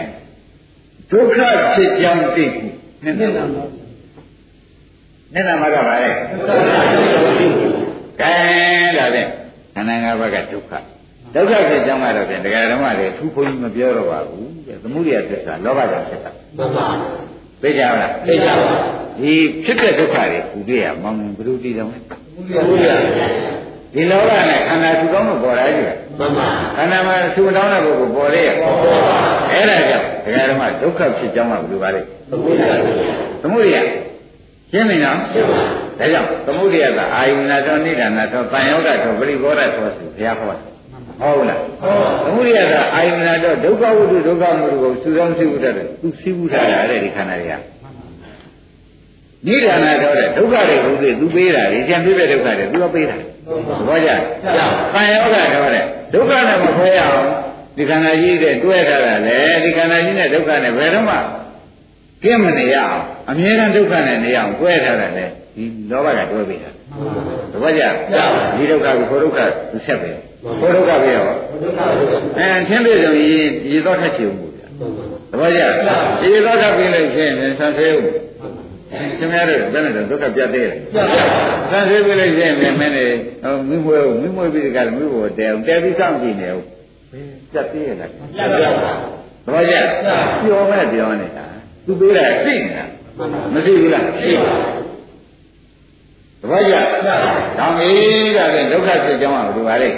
ဒုက္ခဖြစ်ကြောင်းသိခုနှစ်နှစ်လားမျက်နှာမှာကပါလေကဲဒါဖြင့်ခန္ဓာ၅ပါးကဒုက္ခဒုက္ခဖြစ်ကြောင်းကတော့ဖြင့်တရားဓမ္မတွေသူဘုန်းကြီးမပြောတော့ပါဘူးတဲ့သမုဒိယသစ္စာလောဘကြောင့်ဖြစ်တာမှန်ပါသိကြပါလားသိကြပါဒီဖြစ်တဲ့ဒုက္ခတွေဘုရားမောင်ဘုရုတိတော်မယ်ဘုရား ဒီလောကနဲ့ခန္ဓာစုကောင်းလို့ပေါ်လာကြည့်မှန်ပါခန္ဓာမှာစုတောင်းတဲ့ပုဂ္ဂိုလ်ပေါ်လေပေါ်ပါအဲ့ဒါကြောင့်တရားဓမ္မဒုက္ခဖြစ်ကြောင်းကဘယ်လိုပါလဲသမုဒိယသမုဒိယရှင်းပြီနော်ရှင်းပါဒါကြောင့်သမုဒိယကအာယုနာသောနိဒာနာသောတန်ယောဂသောပရိဘောဓသောဆိုဘုရားဟောတယ်ဟုတ်လားဟုတ်သမုဒိယကအာယုနာသောဒုက္ခဝိတုဒုက္ခမုဒုကိုစုဆောင်သိဥဒ္ဒတယ်သူသိဥဒ္ဒတာတဲ့ဒီခန္ဓာတွေကနိဒာနာတော့တဲ့ဒုက္ခတွေကိုသိသူပေးတာလေကျန်ပြည့်တဲ့ဒုက္ခတွေသူကပေးတာ ဘောကြတန်ယောဂတော့တဲ့ဒုက္ခနဲ့မခွဲရအောင်ဒီခန္ဓာကြီးတဲ့တွဲထားတာလေဒီခန္ဓာကြီးနဲ့ဒုက္ခနဲ့ဘယ်တော့မှပြင်းမနေရအောင်အမြဲတမ်းဒုက္ခနဲ့နေအောင်တွဲထားတယ်လေဒီလောဘကတွဲပေးတာတပည့်ကြဒီဒုက္ခကိုဘုဒုက္ခသူဆက်ပဲဘုဒုက္ခပဲရောအဲသင်ပြည့်စုံရင်ရေတော့ထက်ချင်ဘူးဗျာတပည့်ကြရေတော့ထပ်ပြီးလို့ရှိရင်ဆန်သေးဦး ခင်ဗျားတို့ဘယ်နဲ့တော့ဒုက္ခပြတ်သေးလဲဆန်သေးပြီးလို့ရှိရင်မင်းနေမိမွေးမိမွေးပြီးကြတယ်မိဘတဲအောင်တဲပြီးစောင့်ကြည့်နေဦးပြတ်သေးရလားပြတ်ပါဘူးတပည့်ကြပြောမဲ့ပြောနေတာသူပေးတာသိနေတာမသိဘူးလားသိပါတပည့်ကြတောင်းပြီဒါဖြင့်ဒုက္ခဖြစ်ကြောင်းကဘယ်လိုပါလဲ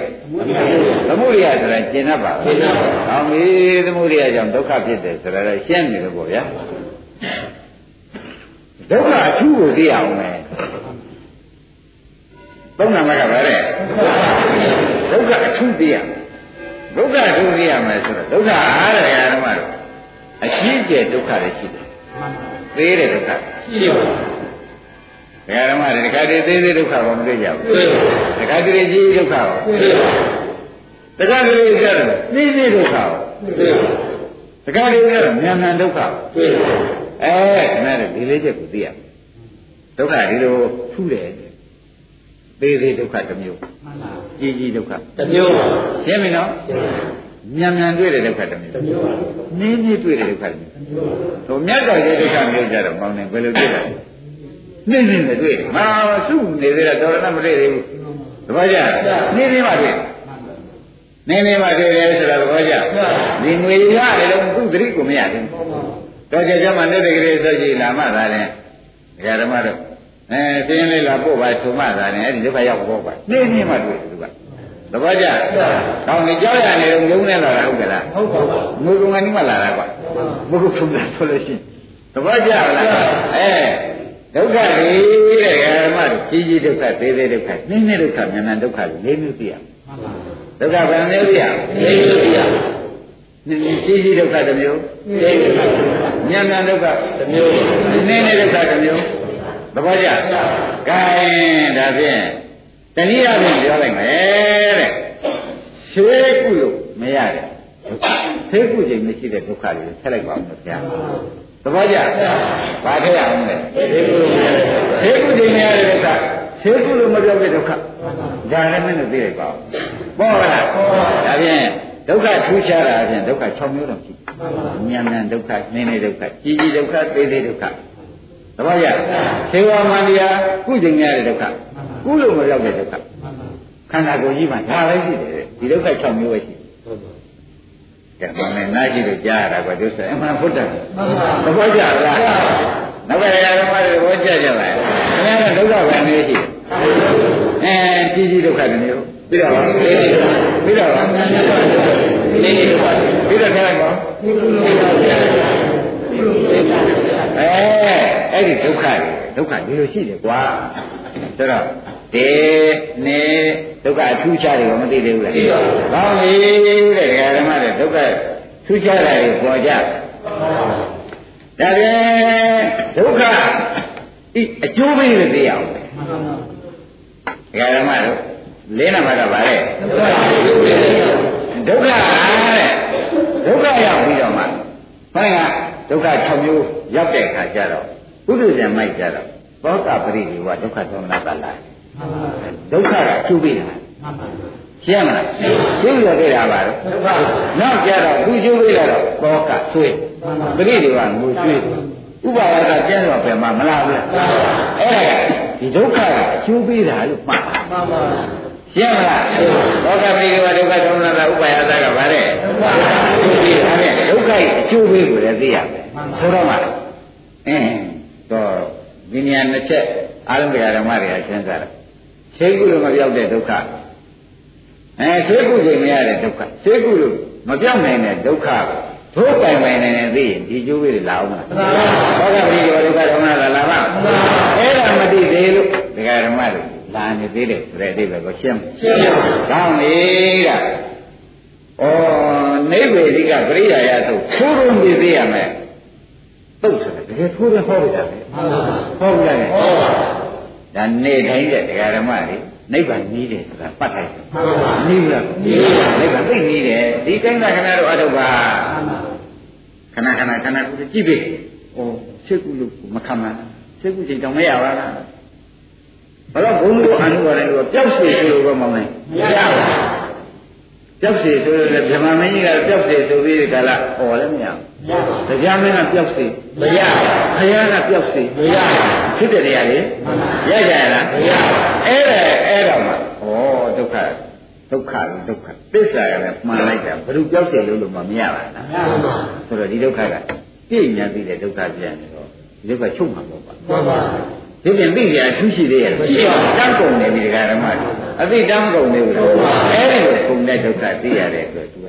သမုဒိယဆိုတာကျင်납ပါကျင်납ပါတောင်းပြီသမုဒိယကြောင့်ဒုက္ခဖြစ်တယ်ဆိုတာလည်းရှင်းနေတယ်ပေါ့ဗျာ ဒုက္ခအထူးကိုသိအောင်မယ်သုံးနာမကပါလေဒုက္ခအထူးသိရဒုက္ခအထူးသိရမယ်ဆိုတော့ဒုက္ခအားရဓမ္မတို့အရှိကျဒုက္ခတွေရှိတယ်သေးတဲ့ဒုက္ခရှိပါဘူးဒကာဓမ္မတွေဒကာတွေသေးသေးဒုက္ခကောမတွေ့ကြဘူးဒကာတွေကြီးဒုက္ခကောဒကာတွေကြတော့သေးသေးဒုက္ခကောဒကာတွေကြတော့မြန်မြန်ဒုက္ခတွေ့ပါ အဲခဏလေးဒီလေးချက်ကိုသိရဒုက္ခဒီလိုထူးတယ်သေးသေးဒုက္ခတစ်မျိုးမှန်ပါကြီးကြီးဒုက္ခတစ်မျိုးပါရှင်းပြီနော်မြန်မြန်တွေ့တဲ့ဒုက္ခတစ်မျိုးတစ်မျိုးပါနင်းနည်းတွေ့တဲ့ဒုက္ခတစ်မျိုးဟိုမြတ်တော်ရဲ့ဒုက္ခမျိုးကြတော့မောင်းနေဘယ်လိုတွေ့လဲနင်းနင်းနဲ့တွေ့မာစုနေသေးတာတော်ရဏမတွေ့သေးဘူးတပည့်ကြနင်းနင်းမှတွေ့နင်းနင်းမှတွေ့တယ်ဆိုတာတပည့်ကြဒီငွေရတယ်တော့သူ့သတိကိုမရဘူး တော့ကြကြမှာနဲ့တကယ်ဆိုကြည်လာမှသာတယ်ဒကာဓမ္မတို့အဲသင်လေးလာပို့ပါထုံမှသာတယ်အဲ့ဒီဒုက္ခရောက်ဖို့ပါနင်းနင်းမှတွေ့သူကသဘောကျကောင်းပြီကြောက်ရနေတော့ငုံနေလာတာဟုတ်ကလားဟုတ်ပါပါငုံကငန်းဒီမှလာတာကွာဘုခုထုံတာဆိုလို့ရှိရင်သဘောကျလားအဲဒုက္ခတွေတဲ့ဓမ္မကြီးကြီးဒုက္ခသေးသေးဒုက္ခနည်းနည်းဒုက္ခမြန်မြန်ဒုက္ခလေးမျိုးပြရဒုက္ခဘယ်မျိုးပြရလေးမျိုးပြရ ကြီးကြီးဒုက္ခတစ်မျိုးမြန်မြန်ဒုက္ခတစ်မျိုးနည်းနည်းဒုက္ခတစ်မျိုးသဘောကျကဲဒါဖြင့်တနည်းအားဖြင့်ပြောလိုက်မယ်တဲ့ရှေးကုလို့မရတယ်ရှေးကုချိန်မရှိတဲ့ဒုက္ခတွေဆက်လိုက်ပါဦးခင်ဗျာသဘောကျဘာထည့်ရအောင်လဲရှေးကုချိန်မရတဲ့ဒုက္ခရှေးကုလို့မပြောတဲ့ဒုက္ခဒါလည်းမင်းတို့သိလိုက်ပါဦးပေါ့လားဒါဖြင့် ဒုက္ခထူးခြားတာအပြင်ဒုက္ခ6မျိုးတော့ရှိတယ်ဉာဏ်ဉာဏ်ဒုက္ခနင်းနေဒုက္ခကြီးကြီးဒုက္ခသေးသေးဒုက္ခသဘောကျသေဝမန္တရားကုချိန်ရတဲ့ဒုက္ခကုလို့မရောက်တဲ့ဒုက္ခခန္ဓာကိုယ်ကြီးမှာဒါပဲရှိတယ်ဒီဒုက္ခ6မျိုးပဲရှိတယ်ကဲမင်းနားကြည့်လို့ကြားရတာကွဒုစရအမှန်ဘုဒ္ဓသဘောကျလားနောက်ကရာဓမ္မတွေဘောကြကြပါရဲ့ခင်ဗျားကဒုက္ခပဲမျိုးရှိတယ်အဲကြီးကြီးဒုက္ခတစ်မျိုးပြီးတော့ ပြီးတော့နေနေတော့ပြီးတော့ခိုင်းပါအဲအဲ့ဒီဒုက္ခတွေဒဒုက္ခဒီလိုရှိတယ်ကွာဆိုတော့တေနေဒုက္ခအထူးခြားတယ်မသိသေးဘူးလားသိပါဘူးကောင်းပြီတဲ့ဓမ္မတဲ့ဒုက္ခထူးခြားတာကိုပေါ်ကြဒါပြန်ဒုက္ခဤအကျိုးပေးလို့သိရအောင်ဓမ္မတို့ လေးနံပါတ်ကဗါတဲ့ဒုက္ခတဲ့ဒုက္ခရောက်ပြီးတော့မှဘယ်ကဒုက္ခ6မျိုးရောက်တဲ့အခါကျတော့ဥဒ္ဒဇံမိုက်ကြတော့သောတာပရိဒီဝဒုက္ခသောမနာတလာဒုက္ခကကျုပ်ပြီးတာရှင်းမလားကျုပ်ရခဲ့တာပါတော့နောက်ကြတော့သူကျုပ်ပြီးတော့သောကဆွေးပရိဒီဝငိုကျွေးဥပါယကကျင်းတော့ပြန်မမလားဘူးလားအဲ့ဒါဒီဒုက္ခကအကျိုးပေးတာလို့မှတ်ပါမှန်ပါ ရှင်းမလားသောကပရိဒီဝဒုက္ခသောမနာတဥပါယကကဗါတဲ့ဒုက္ခအကျိုးပေးတာနဲ့ဒုက္ခရဲ့အကျိုးပေးကိုလည်းသိရမယ်ဆိုတော့မှအင်းတော့ဒီနေရာနှစ်ချက်အားလုံးတရားဓမ္မတွေကရှင်းစားတယ်ခြေကုလို့မပြောက်တဲ့ဒုက္ခအဲခြေကုချိန်မရတဲ့ဒုက္ခခြေကုလို့မပြောက်နိုင်တဲ့ဒုက္ခတို့ပိုင်ပိုင်နေနေသိရင်ဒီကျိုးလေးတွေလာအောင်မလားဘောဂပတိဒုက္ခဓမ္မလာလာပါအဲ့ဒါမသိသေးလို့တရားဓမ္မတွေ လာနေသေးတယ်ဆိုတဲ့အဓိပ္ပာယ်ကိုရှင်းရှင်းပါကောင်းပြီကဩနိဗ္ဗေဒိကပရိယာယသုထိုးရုံနေသေးရမယ်သုတ်ဆိုတယ်တကယ်ထိုးတယ်ဟောပြတာလေဟုတ်ပါဘူးဟုတ်ပါဒါနေတိုင်းတဲ့တရားဓမ္မတွေနိဗ္ဗာန်ကြီးတယ်ဆိုတာပတ်ထိုက်တယ်နီးလားနီးပါနိဗ္ဗာန်သိနီးတယ်ဒီတိုင်းကခဏတော့အထုတ်ပါခဏခဏခဏကိုကြည့်ပြီဩစိတ်ကူလို့မခံမှန်းစိတ်ကူချိန်တောင်မရပါလား ဘာလို့ဘုံတို့အနုပါတိုင်းကပျောက်စီဆိုလို့မမောင်းနိုင်မရပါဘူးပျောက်စီဆိုရင်ဗြဟ္မာမင်းကြီးကပျောက်စီဆိုပြီးဒီကလာអော်လည်းမရဘူးတရားမင်းကပျောက်စီမရဘုရားကပျောက်စီမရဖြစ်တဲ့တရားလေရကြရလားမရအဲ့ဒါအဲ့တော့မှဩဒုက္ခဒုက္ခဒုက္ခသစ္စာကလည်းမှန်လိုက်တာဘယ်သူပျောက်စီလို့လို့မရပါလားမရပါဘူးဆိုတော့ဒီဒုက္ခကပြည့်ညာသိတဲ့ဒုက္ခပြန်နေတော့ဒီဒုက္ခချုပ်မှာပေါ့ပါမှန်ပါ ဒီပြင်သိကြအထူးရှိသေးရဲ့မရှိပါဘူးတန်းကုန်နေပြီဒကာဓမ္မတို့အသိတန်းကုန်နေဘူးလို့အဲ့ဒီကိုကုန်တဲ့ဒုက္ခသိရတဲ့အတွက်သူက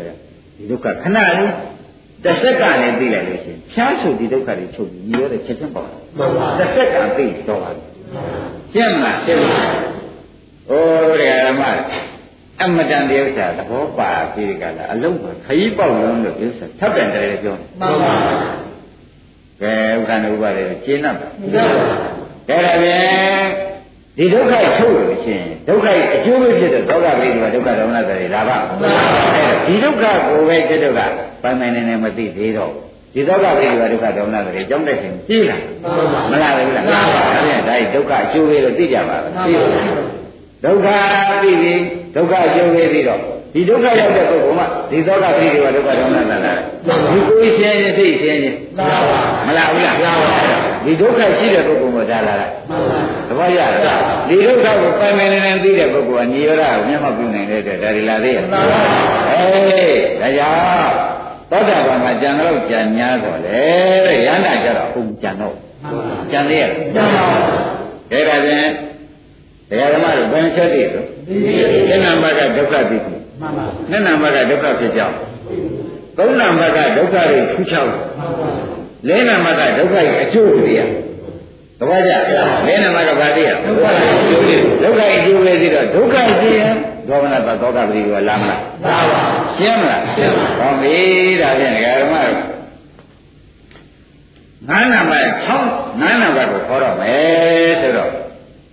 ဒီဒုက္ခခဏလေးတစ်စက္ကန့်နဲ့သိလိုက်လို့ရှိရင်ဖြားဆိုဒီဒုက္ခတွေချုပ်ပြီးညီရတဲ့ချက်ချင်းပေါ့မှန်ပါတစ်စက္ကန့်သိတော့ပါရှင်းမလားရှင်းပါဩဒကာဓမ္မအမတန်တည်းဥစ္စာသဘောပါပြီးကြလားအလုံးခကြီးပေါက်လုံးလို့ဥစ္စာထပ်ပြန်တယ်ပြောမှန်ပါကဲဥက္ကဏဥပါဒေရှင်းတော့မှန်ပါ အဲ့ဒါဖြင့်ဒီဒုက္ခချုပ်လို့ရှိရင်ဒုက္ခရဲ့အကျိုးပဲဖြစ်တဲ့သောကပရိဒီဝဒုက္ခဒေါမနတွေလာပါအဲ့ဒီဒုက္ခကိုပဲจิตဒုက္ခပိုင်ပိုင်နေနေမသိသေးတော့ဒီသောကပရိဒီဝဒုက္ခဒေါမနတွေကြောင်းတဲ့ချိန်ကြည့်လားမလားဘူးလားဒါဖြင့်ဒါဒုက္ခအကျိုးပဲလို့သိကြပါလားသိပါဒုက္ခသိပြီဒုက္ခအကျိုးပဲသိတော့ ဒီဒုက္ခရောက်တဲ့ပုဂ္ဂိုလ်မှဒီသောကပရိဒီဝဒုက္ခဒေါမနလာတာဒီကိုယ်ရှင်းရင်သိရှင်းရင်မလားဘူးလားဒီဒုက္ခရှိတဲ့ပုဂ္ဂိုလ်ကိုဒါလာတာသဘောရလားဒီဒုက္ခကိုပိုင်ပိုင်နေနေသိတဲ့ပုဂ္ဂိုလ်ကညီရတာကိုမျက်မှောက်ပြုနိုင်တဲ့အတွက်ဒါဒီလာသေးရဲ့အေးဒါကြောင့်သောတာပန်မှာကြံတော့ကြံများတော့လေတဲ့ရဟန္တာကြတော့အကုန်ကြံတော့ကြံသေးရဲ့ကြံပါဘူးဒါကြရင်တရားဓမ္မတို့ဘယ်ချက်တည်းဆိုသင်္နံဘကဒုက္ခသိပြီ မှန်ပါနှစ်နံဘကဒုက္ခဖြစ်ကြောင်းသုံးနံဘကဒုက္ခတွေထူးခြားမှန်ပါလေးနံပါတ်ကဒုက္ခရဲ့အကျိုးတရားသဘောကျလေးနံပါတ်ကဘာတရားဒုက္ခရဲ့အကျိုးလေးဒုက္ခရဲ့အကျိုးလေးပြီးတော့ဒုက္ခရှိရင်ဒေါမနတသောကပတိကလာမလားလာပါရှင်းမလားရှင်းပါဟောပြီဒါဖြင့်ဒကာဓမ္မတို့ငါးနံပါတ်6ငါးနံပါတ်ကိုခေါ်တော့မယ်ဆိုတော့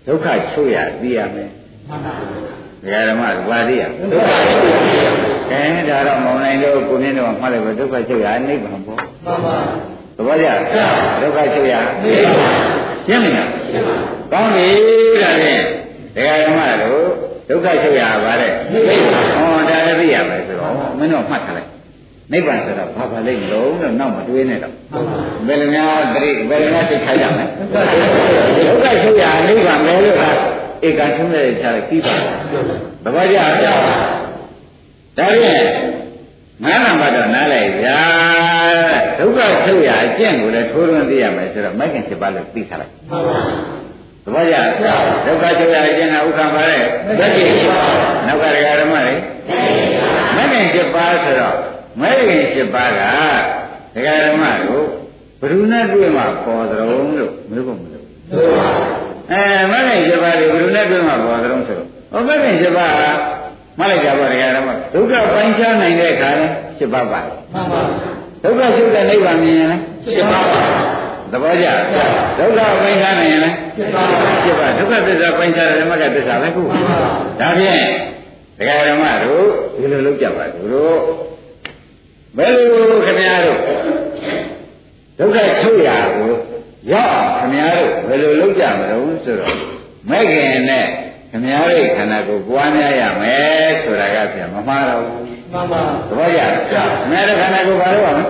ဒုက္ခချုပ်ရသိရမယ်မှန်ပါဒကာ ဓမ္မတို့ဘာသိရဒုက္ခအဲဒါတော့မောင်နိုင်တို့ကိုမြင့်တို့မှတ်လိုက်ပဲဒုက္ခချုပ်ရနိဗ္ဗာန်ပေါ့မှန်ပါသဘောကျဒုက္ခချုပ်ရသိပါရှင်းမလားရှင်းပါကောင်းပြီဒါဖြင့်ဒကာဓမ္မတို့ဒုက္ခချုပ်ရပါတဲ့သိပါဟောဒါလည်းသိရမယ်ဆိုတော့မင်းတို့မှတ်ထားလိုက်နိဗ္ဗာန်ဆိုတော့ဘာပါလိမ့်လုံးလို့နောက်မတွေးနဲ့တော့ဘယ်လိုများတရိဘယ်လိုများသိခိုင်းကြမလဲဒုက္ခချုပ်ရနိဗ္ဗာန်ပဲလို့ဟာ ဧကဆုံးတဲ့ခြားလိုက်ပြီးပါသဘောကျလားဒါဖြင့်ငါးနံပါတ်တော့နားလိုက်ဗျာဒုက္ခချုပ်ရအကျင့်ကိုလည်းထိုးထွင်းသိရမယ်ဆိုတော့မိုက်ကင်7ပါးလို့သိထားလိုက်မှန်ပါသဘောကျဒုက္ခချုပ်ရအကျင့်ကဥက္ကံပါတဲ့မက်ကင်7ပါးနောက်ကဒကာဓမ္မတွေမက်ကင်7ပါးဆိုတော့မက်ကင်7ပါးကဒကာဓမ္မတို့ဘယ်သူနဲ့တွေ့မှပေါ်သရုံလို့မေးဖို့မလို့ အဲမဂ္ဂင်7ပါးတွေဘယ်လိုနဲ့ပြောမှာပေါ်သလုံးဆိုတော့ဟောမဂ္ဂင်7ပါးဟာမလိုက်ကြပါတရားတော်မှာဒုက္ခပိုင်းခြားနိုင်တဲ့အခါလဲ7ပါးပါမှန်ပါဒုက္ခရှုတဲ့နိဗ္ဗာန်မြင်ရင်လဲ7ပါးပါသဘောကျဒုက္ခပိုင်းခြားနိုင်ရင်လဲ7ပါး7ပါးဒုက္ခသစ္စာပိုင်းခြားတဲ့မဂ္ဂသစ္စာပဲခုဒါဖြင့်တရားဓမ္မတို့ဒီလိုလုပ်ကြပါသူတို့ဘယ်လိုခင်ဗျားတို့ဒုက္ခချုပ်ရာကို ရောက်ခင်ဗျားတို့ဘယ်လိုလုပ်ကြမလို့ဆိုတော့မဲ့ခင်နဲ့ခင်ဗျားတို့ခန္ဓာကိုယ်ပွားများရမယ်ဆိုတာကပြန်မမှားတော့ဘူးမှန်ပါသဘောကျလားမဲ့တဲ့ခန္ဓာကိုယ်ဘာလို့ရမလဲ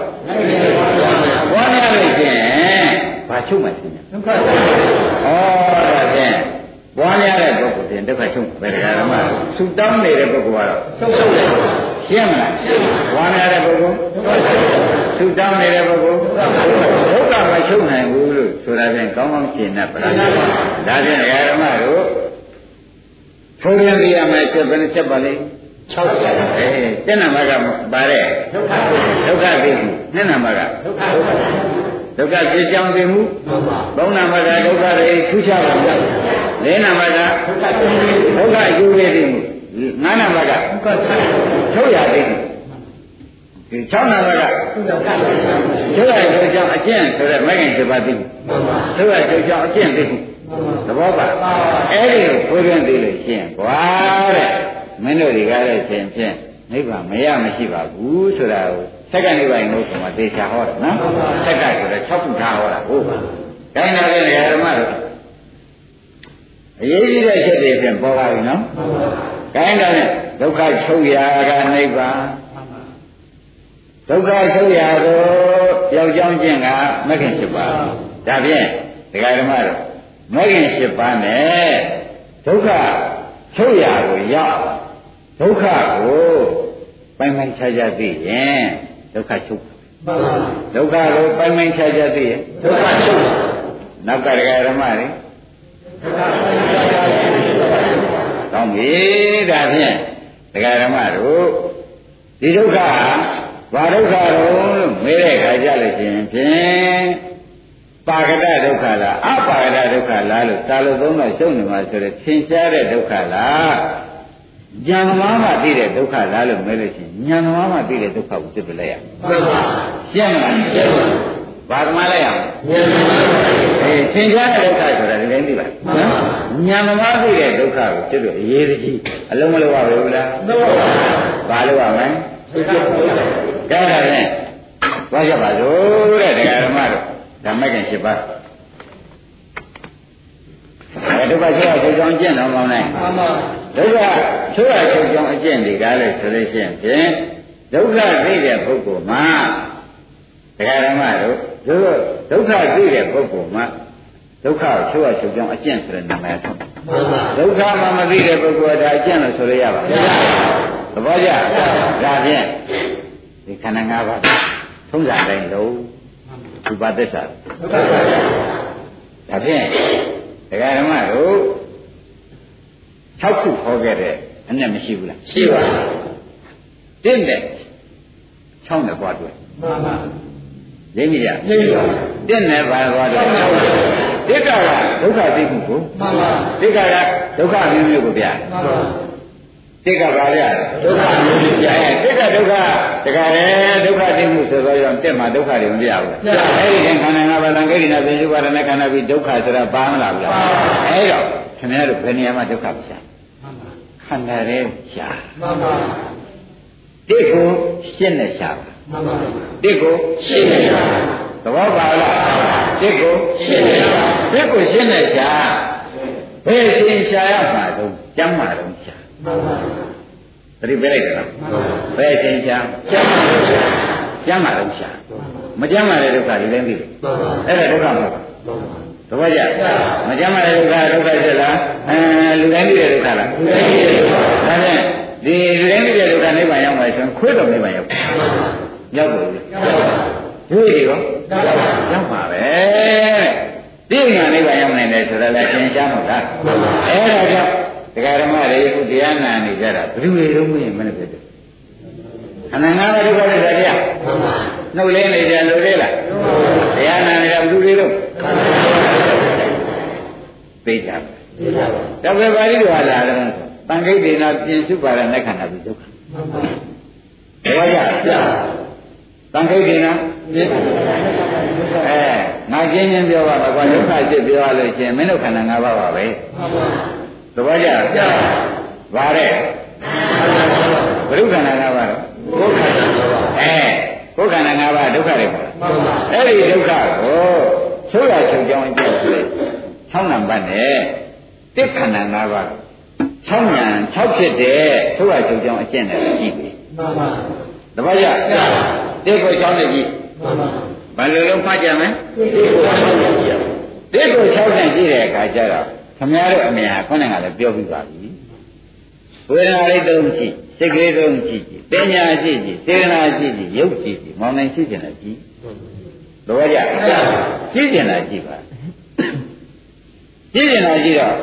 ပွားများလို့ရှင်ဘာချုပ်မှရှင်ဒုက္ခဩဒါဖြင့်ပွားများတဲ့ပုဂ္ဂိုလ်ပြင်ဒုက္ခချုပ်ဘယ်တရားဓမ္မဆူတောင်းနေတဲ့ပုဂ္ဂိုလ်ကတော့ချုပ်တယ်ရှင်းမလားပွားများတဲ့ပုဂ္ဂိုလ်ဆူတောင်းနေတဲ့ပုဂ္ဂိုလ်ဒုက္ခမချုပ်နိုင်ဘူးလို့ ဆိုတာဖြင့်ကောင်းကောင်းရှင်းတတ်ပါလားဒါဖြင့်တရားဓမ္မတို့ထိုးရင်ပြရမယ်ချက်ဘယ်နှချက်ပါလဲ60အဲတဏ္ဍမကပါတဲ့ဒုက္ခဒုက္ခသိမှုနှစ်နံပါတ်ကဒုက္ခဒုက္ခဖြစ်ကြောင်းသိမှုသုံးနံပါတ်ကဒုက္ခတွေထူးခြားပါဘူးလေးနံပါတ်ကဒုက္ခဒုက္ခယူရသိမှုငါးနံပါတ်ကဒုက္ခချုပ်ရသိမှု ဒီ6နံပါတ်ကချုပ်ရချုပ်ကြောင်းအကျင့်ဆိုတဲ့မဂ္ဂင်7ပါးသိမှုချုပ်ရချုပ်ကြောင်းအကျင့်သိမှုသဘောပါအဲ့ဒီကိုဖွင့်သိလို့ရှင်းကွာတဲ့မင်းတို့တွေကလည်းရှင်ဖြင့်နိဗ္ဗာန်မရမရှိပါဘူးဆိုတာကိုဆက်ကနိဗ္ဗာန်လို့ဆိုမှသေချာဟောတယ်နော်ဆက်ကဆိုတော့6ခုထားဟောတာဟုတ်ပါတိုင်းနာတဲ့ဓမ္မတို့အရေးကြီးတဲ့ချက်တွေဖြင့်ပေါ်ပါပြီနော်ကိုင်းတယ်ဒုက္ခချုပ်ရာကနိဗ္ဗာန် ဒုက္ခချုပ်ရာကိုရောက်ကြောင်းခြင်းကမဂ္ဂင်7ပါးဒါဖြင့်ဒကာဓမ္မတို့မဂ္ဂင်7ပါးနဲ့ဒုက္ခချုပ်ရာကိုရောက်ဒုက္ခကိုပိုင်ပိုင်ခြားခြားသိရင်ဒုက္ခချုပ်ပါဒုက္ခကိုပိုင်ပိုင်ခြားခြားသိရင်ဒုက္ခချုပ်နောက်ကဒကာဓမ္မတွေကောင်းပြီဒါဖြင့်ဒကာဓမ္မတို့ဒီဒုက္ခဟာ ဘာဒုက္ခတော့လို့မေးတဲ့ခါကြလို့ရှိရင်ဖြင့်ပါကတဒုက္ခလားအပါကတဒုက္ခလားလို့သာလို့သုံးတော့ရှုံနေမှာဆိုတော့သင်ရှားတဲ့ဒုက္ခလားဉာဏ်သမားမှသိတဲ့ဒုက္ခလားလို့မဲလို့ရှိရင်ဉာဏ်သမားမှသိတဲ့ဒုက္ခကိုသိပြလိုက်ရမှန်ပါရှင်းမလားရှင်းပါဘာသမားလိုက်ရအောင်ဉာဏ်သမားအေးသင်ကြားတဲ့ဒုက္ခဆိုတာဒီတိုင်းသိပါမှန်ပါဉာဏ်သမားသိတဲ့ဒုက္ခကိုသိလို့အရေးကြီးအလုံးမလုံးပါဘူးလားမှန်ပါဘာလို့ရမလဲ ဒါကြတယ်ဘာကြပါလို့တဲ့တရားဓမ္မတို့ဓမ္မကင်7ပါးအဲဒုက္ခဆိုးချုပ်ကြောင်းကျင့်တော်မောင်းနိုင်မှန်ပါဒုက္ခဆိုးရချုပ်ကြောင်းအကျင့်တွေကလည်းဆိုလို့ရှိရင်ဖြင့်ဒုက္ခသိတဲ့ပုဂ္ဂိုလ်မှာတရားဓမ္မတို့ဒုက္ခသိတဲ့ပုဂ္ဂိုလ်မှာဒုက္ခကိုဆိုးရချုပ်ကြောင်းအကျင့်ဆိုတဲ့နာမည်ဆုံးမှန်ပါဒုက္ခမှမသိတဲ့ပုဂ္ဂိုလ်ကဒါအကျင့်လို့ဆိုရရပါဘူးသဘောကျဒါဖြင့် ဒီခန္ဓာ၅ပါးသုံးစားတိုင်းလုံးဒီပါသစ္စာဒါဖြင့်ဒကာဓမ္မတို့6ခုဟောခဲ့တဲ့အနဲ့မရှိဘူးလားရှိပါဘူးတင့်တဲ့6နဲ့ပွားတွေ့မှန်ပါရင်းမိကြရင်းပါတင့်နဲ့ပါသွားတယ်ဒိဋ္ဌကဒုက္ခသိမှုကိုမှန်ပါဒိဋ္ဌကဒုက္ခမျိုးမျိုးကိုပြမှန်ပါ တိက္ကပါရဒုက္ခမျိုးမျိုးပြရဲတိက္ကဒုက္ခတခါလေဒုက္ခသိမှုဆိုတော့တက်မှာဒုက္ခတွေမပြဘူးလားအဲ့ဒီခန္ဓာငါးပါးသံဃိရိနာပိစုပါဒနာခန္ဓာပြီးဒုက္ခဆိုတာပါမလားဗျာအဲ့တော့ခင်ဗျားတို့ဘယ်နေရာမှာဒုက္ခမရှာခန္ဓာရဲ့ရှာမှန်ပါတိတ်ကိုရှင်းနဲ့ရှာမှန်ပါတိတ်ကိုရှင်းနဲ့ရှာသဘောပါလားတိတ်ကိုရှင်းနဲ့ရှာတိတ်ကိုရှင်းနဲ့ရှာဘယ်ရှင်းရှာရမှာတော့ကျမ်းမာတော့ရှာမှန်ပါ သတိပေးလိုက်တယ်လားဘယ်ရှင်းရှာကျမ်းမာတော့ရှာကျမ်းမာတော့ရှာမကျမ်းမာတဲ့ဒုက္ခတွေလည်းသိတယ်အဲ့ဒါဒုက္ခမဟုတ်ဘူးသဘောကျမကြမ်းမတဲ့ဒုက္ခဒုက္ခဖြစ်လားအဲလူတိုင်းသိတဲ့ဒုက္ခလားလူတိုင်းသိတဲ့ဒုက္ခဒါဖြင့်ဒီလူတိုင်းသိတဲ့ဒုက္ခနိဗ္ဗာန်ရောက်မယ်ဆိုရင်ခွေးတော်နိဗ္ဗာန်ရောက်ရောက်ပါဘူးတွေ့ပြီရောရောက်ပါပဲသိညာနိဗ္ဗာန်ရောက်နိုင်တယ်ဆိုတော့လည်းသင်ကြားမှာလားအဲ့ဒါကြောင့် တရားဓမ္မတွေခုတရားနာနေကြတာဘယ်သူတွေလုံးမင်းမနဲ့ဖြစ်တယ်ခန္ဓာငါးပါးဒုက္ခတွေတရားနှုတ်လဲနေကြလို့လေလားတရားနာနေတာဘယ်သူတွေလုံးဟသိကြပါဒါပဲပါဠိတော်ဟာလာတယ်တန်ခိတ်ဒေနာပြင်စုပါရနဲ့ခန္ဓာပြီးဒုက္ခဘယ်ကတန်ခိတ်ဒေနာပြင်အဲငါကျင်းချင်းပြောပါတော့ကွာဒုက္ခစစ်ပြောရလို့ရှင်မင်းတို့ခန္ဓာ၅ပါးပါပဲ သဘောကျလားဗါတဲ့ဘုရုခန္ဓာ၅ပါးတော့ကိုယ်ခန္ဓာ၅ပါးအဲကိုယ်ခန္ဓာ၅ပါးဒုက္ခတွေပေါ့အဲ့ဒီဒုက္ခကိုဆိုးရချုပ်ကြောင်းအကျင့်ဆိုလေ၆နံပါတ်နဲ့တစ်ခန္ဓာ၅ပါး6ညာ6ဖြစ်တဲ့ဆိုးရချုပ်ကြောင်းအကျင့်နဲ့ကြည့်ပြီမှန်ပါတပည့်ရတစ်ကို6နဲ့ကြည့်မှန်ပါဘယ်လိုလုံးဖတ်ကြမလဲတစ်ကို6နဲ့ကြည့်တဲ့အခါကျတော့ ခမည်းတော်အမြင်ဟာခေါင်းကလည်းပြောပြီးပါပြီဝေဒနာလေးသုံးကြည့်စိတ်ကလေးသုံးကြည့်ကြည့်ပညာကြည့်ကြည့်စေတနာကြည့်ကြည့်ရုပ်ကြည့်ကြည့်မောင်နိုင်ရှိကျင်တယ်ကြည့်တော့ကြကြည့်ကျင်တာကြည့်ပါကြည့်ကျင်တာကြည့်တော့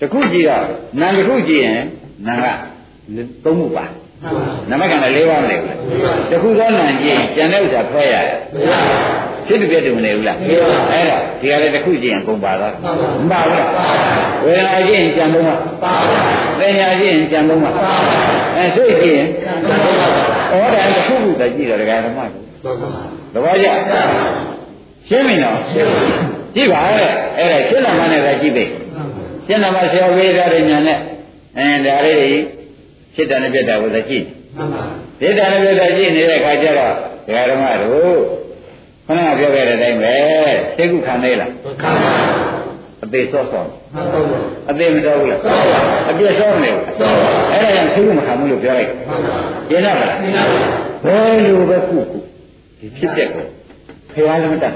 တခုကြည့်တော့နာတစ်ခုကြည့်ရင်နာကသုံးခုပါနမကံလည်း၄ပါးမလဲဘူးတခုသောနာကြည့်ကျန်တဲ့ဥစ္စာဖွဲ့ရတယ် ဖြစ်တူပြတ်တူမနေဘူးလားအဲ့တော့ဒီကလည်းတစ်ခုကြည့်ရင်ကုန်ပါတော့မပါဘူးလားဝေဒနာကြည့်ရင်ကြံတော့မှာပါပါပညာကြည့်ရင်ကြံတော့မှာပါပါအဲသိကြည့်ရင်ဩဒါတစ်ခုခုတည်းကြည့်တော့ဒကာဓမ္မတွေသဘောကျရှင်းပြီနော်ကြည့်ပါရဲ့အဲ့ဒါရှင်းလာမှနဲ့ပဲကြည့်ပြီရှင်းလာမှဆရာဝေဒတဲ့ညာနဲ့အဲဒါလေးတွေစိတ်တန်နဲ့ပြတ်တာကိုသာကြည့်မှန်ပါစိတ်တန်နဲ့ပြတ်တာကြည့်နေတဲ့အခါကျတော့ဒကာဓမ္မတို့ ခဏပြောခဲ့တဲ့အတိုင်းပဲသိကုခံသေးလားခံပါအသေးစောစောအသေးမတော်ဘူးလားအပြည့်စောနေဘူးအဲ့ဒါကြောင့်သိကုမခံဘူးလို့ပြောလိုက်ကျင်းတော့လားဘယ်လိုပဲခုခုဒီဖြစ်တဲ့ကိုဖះလည်းမတတ်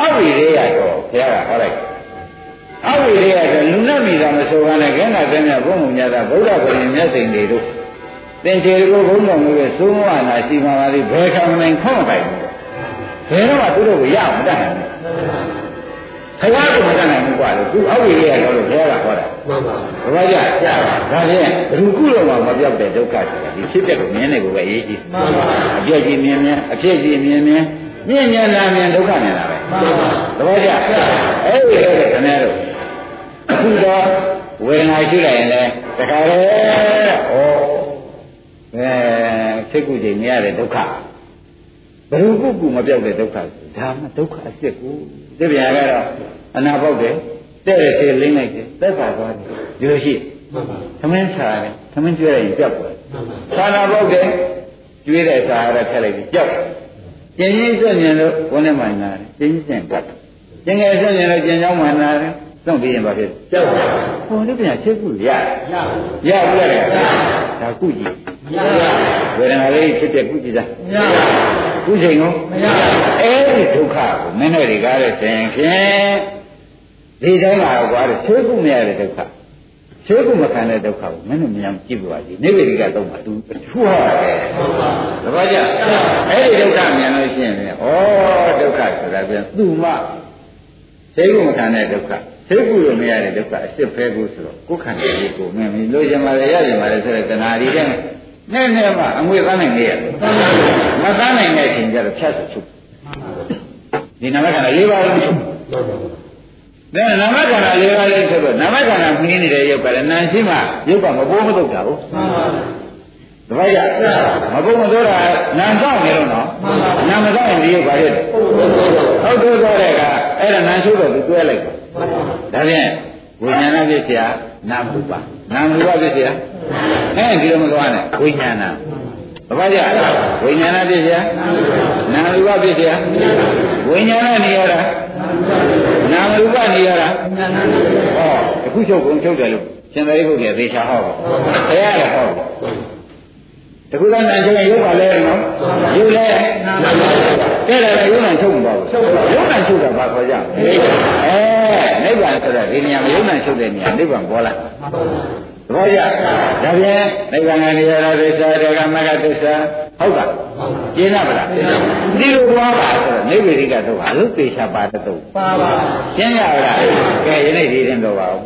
အဝိရိယတော့ဖះကဟောလိုက်အဝိရိယဆိုလူနဲ့မိတာမဆိုဘဲနဲ့ခန္ဓာသိမြတ်ဘုံမူမြတ်တာဗုဒ္ဓဂုဏ်မြတ်စိန်တွေတို့သင်္ချေကိုဘုံတော်မူရဲ့သုံးဝနာရှိမှပါလိဘယ်ခံနိုင်ခေါ့ပိုင်ဘ ယ်တော့မှသူတို့ကိုရအောင်မတတ်နိုင်ဘူးခရကိုမတတ်နိုင်ဘူးကွာလို့သူအဝိရိယတော့လို့ဘုရားကဟောတာမှန်ပါဘာကြကြပါဒါဖြင့်ဘယ်သူကုလို့မှမပြောက်တဲ့ဒုက္ခဆိုတာဒီဖြစ်တဲ့ကိုမြင်နေကိုပဲအရေးကြီးမှန်ပါအပြည့်ကြီးမြင်မြင်အဖြစ်ကြီးမြင်မြင်မြင်မြင်လာမြင်ဒုက္ခမြင်လာပဲမှန်ပါသဘောကျအဲ့ဒီတော့ခင်ဗျားတို့အခုတော့ဝေဒနာရှိလိုက်ရင်လည်းတခါလေဩအဲစိတ်ကူချိန်မြရတဲ့ဒုက္ခ ဘယ်လိုကုကုမပြောက်တဲ့ဒုက္ခဒါမှဒုက္ခအစ်စ်ကိုဒီဗျာကတော့အနာပေါက်တယ်တဲ့တယ်ဆေးလိမ့်လိုက်တယ်သက်သာသွားတယ်ဒီလိုရှိသမင်းချာတယ်သမင်းကျွေးလိုက်ရင်ပြောက်သွားတယ်ဆာနာပေါက်တယ်ကျွေးတဲ့စာရထက်လိုက်ပြီးပြောက်ကျင်းချင်းစွန့်မြင်လို့ဘုန်းနဲ့မှနာတယ်ကျင်းချင်းပြတ်ကျင်းငယ်စွန့်မြင်လို့ကျင်းချောင်းမှနာတယ်စွန့်ပြီးရင်ဘာဖြစ်ကြောက်ပါဘုံလေးပြန်ချက်ခုရရရဘူးလေဒါကုကြည့်ဝေဒနာလေးဖြစ်တဲ့ကုကြည့်တာကု ချိန်ကိုအဲ့ဒီဒုက္ခကိုမင်းတို့တွေကားတဲ့ဆင်ဖြင့်ဒီတိုင်းမှာကွာတဲ့ချွေးကုမရတဲ့ဒုက္ခချွေးကုမခံတဲ့ဒုက္ခကိုမင်းတို့မြန်ကြည့်ပါကြည့်နေဝေဒီကတော့မှသူထူဟောတယ်သဘောကျအဲ့ဒီဒုက္ခမြန်လို့ရှိရင်ဩဒုက္ခဆိုတာပြန်သူ့မှချွေးကုမခံတဲ့ဒုက္ခသိကုလို့မရတဲ့ဒုက္ခအစ်စ်ဖဲကိုဆိုတော့ကိုယ်ခန္ဓာလေးကိုမင်းမလို့ရမှာလေရရမှာလေဆိုတဲ့တဏှာဒီတဲ့ နဲ့နဲ့မှအငွေသားနိုင်နေရတယ်မသားနိုင်တဲ့အချိန်ကျတော့ဖြတ်စုချုပ်ဒီနာမခန္ဓာ၄ပါးလုံးချုပ်ဒါနာမခန္ဓာ၄ပါးလုံးဆိုတော့နာမခန္ဓာမှင်းနေတဲ့ရုပ်ကလည်းနာရှိမှရုပ်ကမပိုးမထုတ်တာဟုတ်တပည့်ရမဘုံမသောတာနာတော့နေတော့နော်နာမတော့ရင်ဒီရုပ်ပါရဲ့ဟုတ်တော့တော့တဲ့ကအဲ့ဒါနာရှိတော့သူတွဲလိုက်ဒါဖြင့်ဝိညာဏဖြစ်เสียနာမှုပါ နာမှုပါဖြစ်เสียအဲဒီလိုမသွားနဲ့ဝိညာဏဘာကြဝိညာဏဖြစ်เสียနာမှုပါဖြစ်เสียဝိညာဏနေရတာနာမှုပါနေရတာဟောအခုချုပ်ကုန်ချုပ်တယ်လို့ရှင်သာရိပုတ္တရာသေချာဟောပါဘုရားလည်းဟောတ ခုသောနာချုပ်ရင်ရုပ်ပါလဲနော်ရုပ်လဲတဲ့တယ်ရုပ်နာချုပ်မပါဘူးရုပ်နာချုပ်တာဘာခေါ်ကြအဲနိဗ္ဗာန်ဆိုတော့ဒီနေရာမရုပ်နာချုပ်တဲ့နေရာနိဗ္ဗာန်ပေါ်လာသဘောကျဒါပြန်နိဗ္ဗာန်ကနေရတာသစ္စာဒေကမဂ္ဂသစ္စာဟုတ်ပါကျင်းရပါလားဒီလိုပွားပါဆိုတော့နိဗ္ဗေဒိကတော့အလုသေချာပါတတ်ပါပါရှင်းရပါလားကဲယနေ့ဒီရင်တော့ပါဦး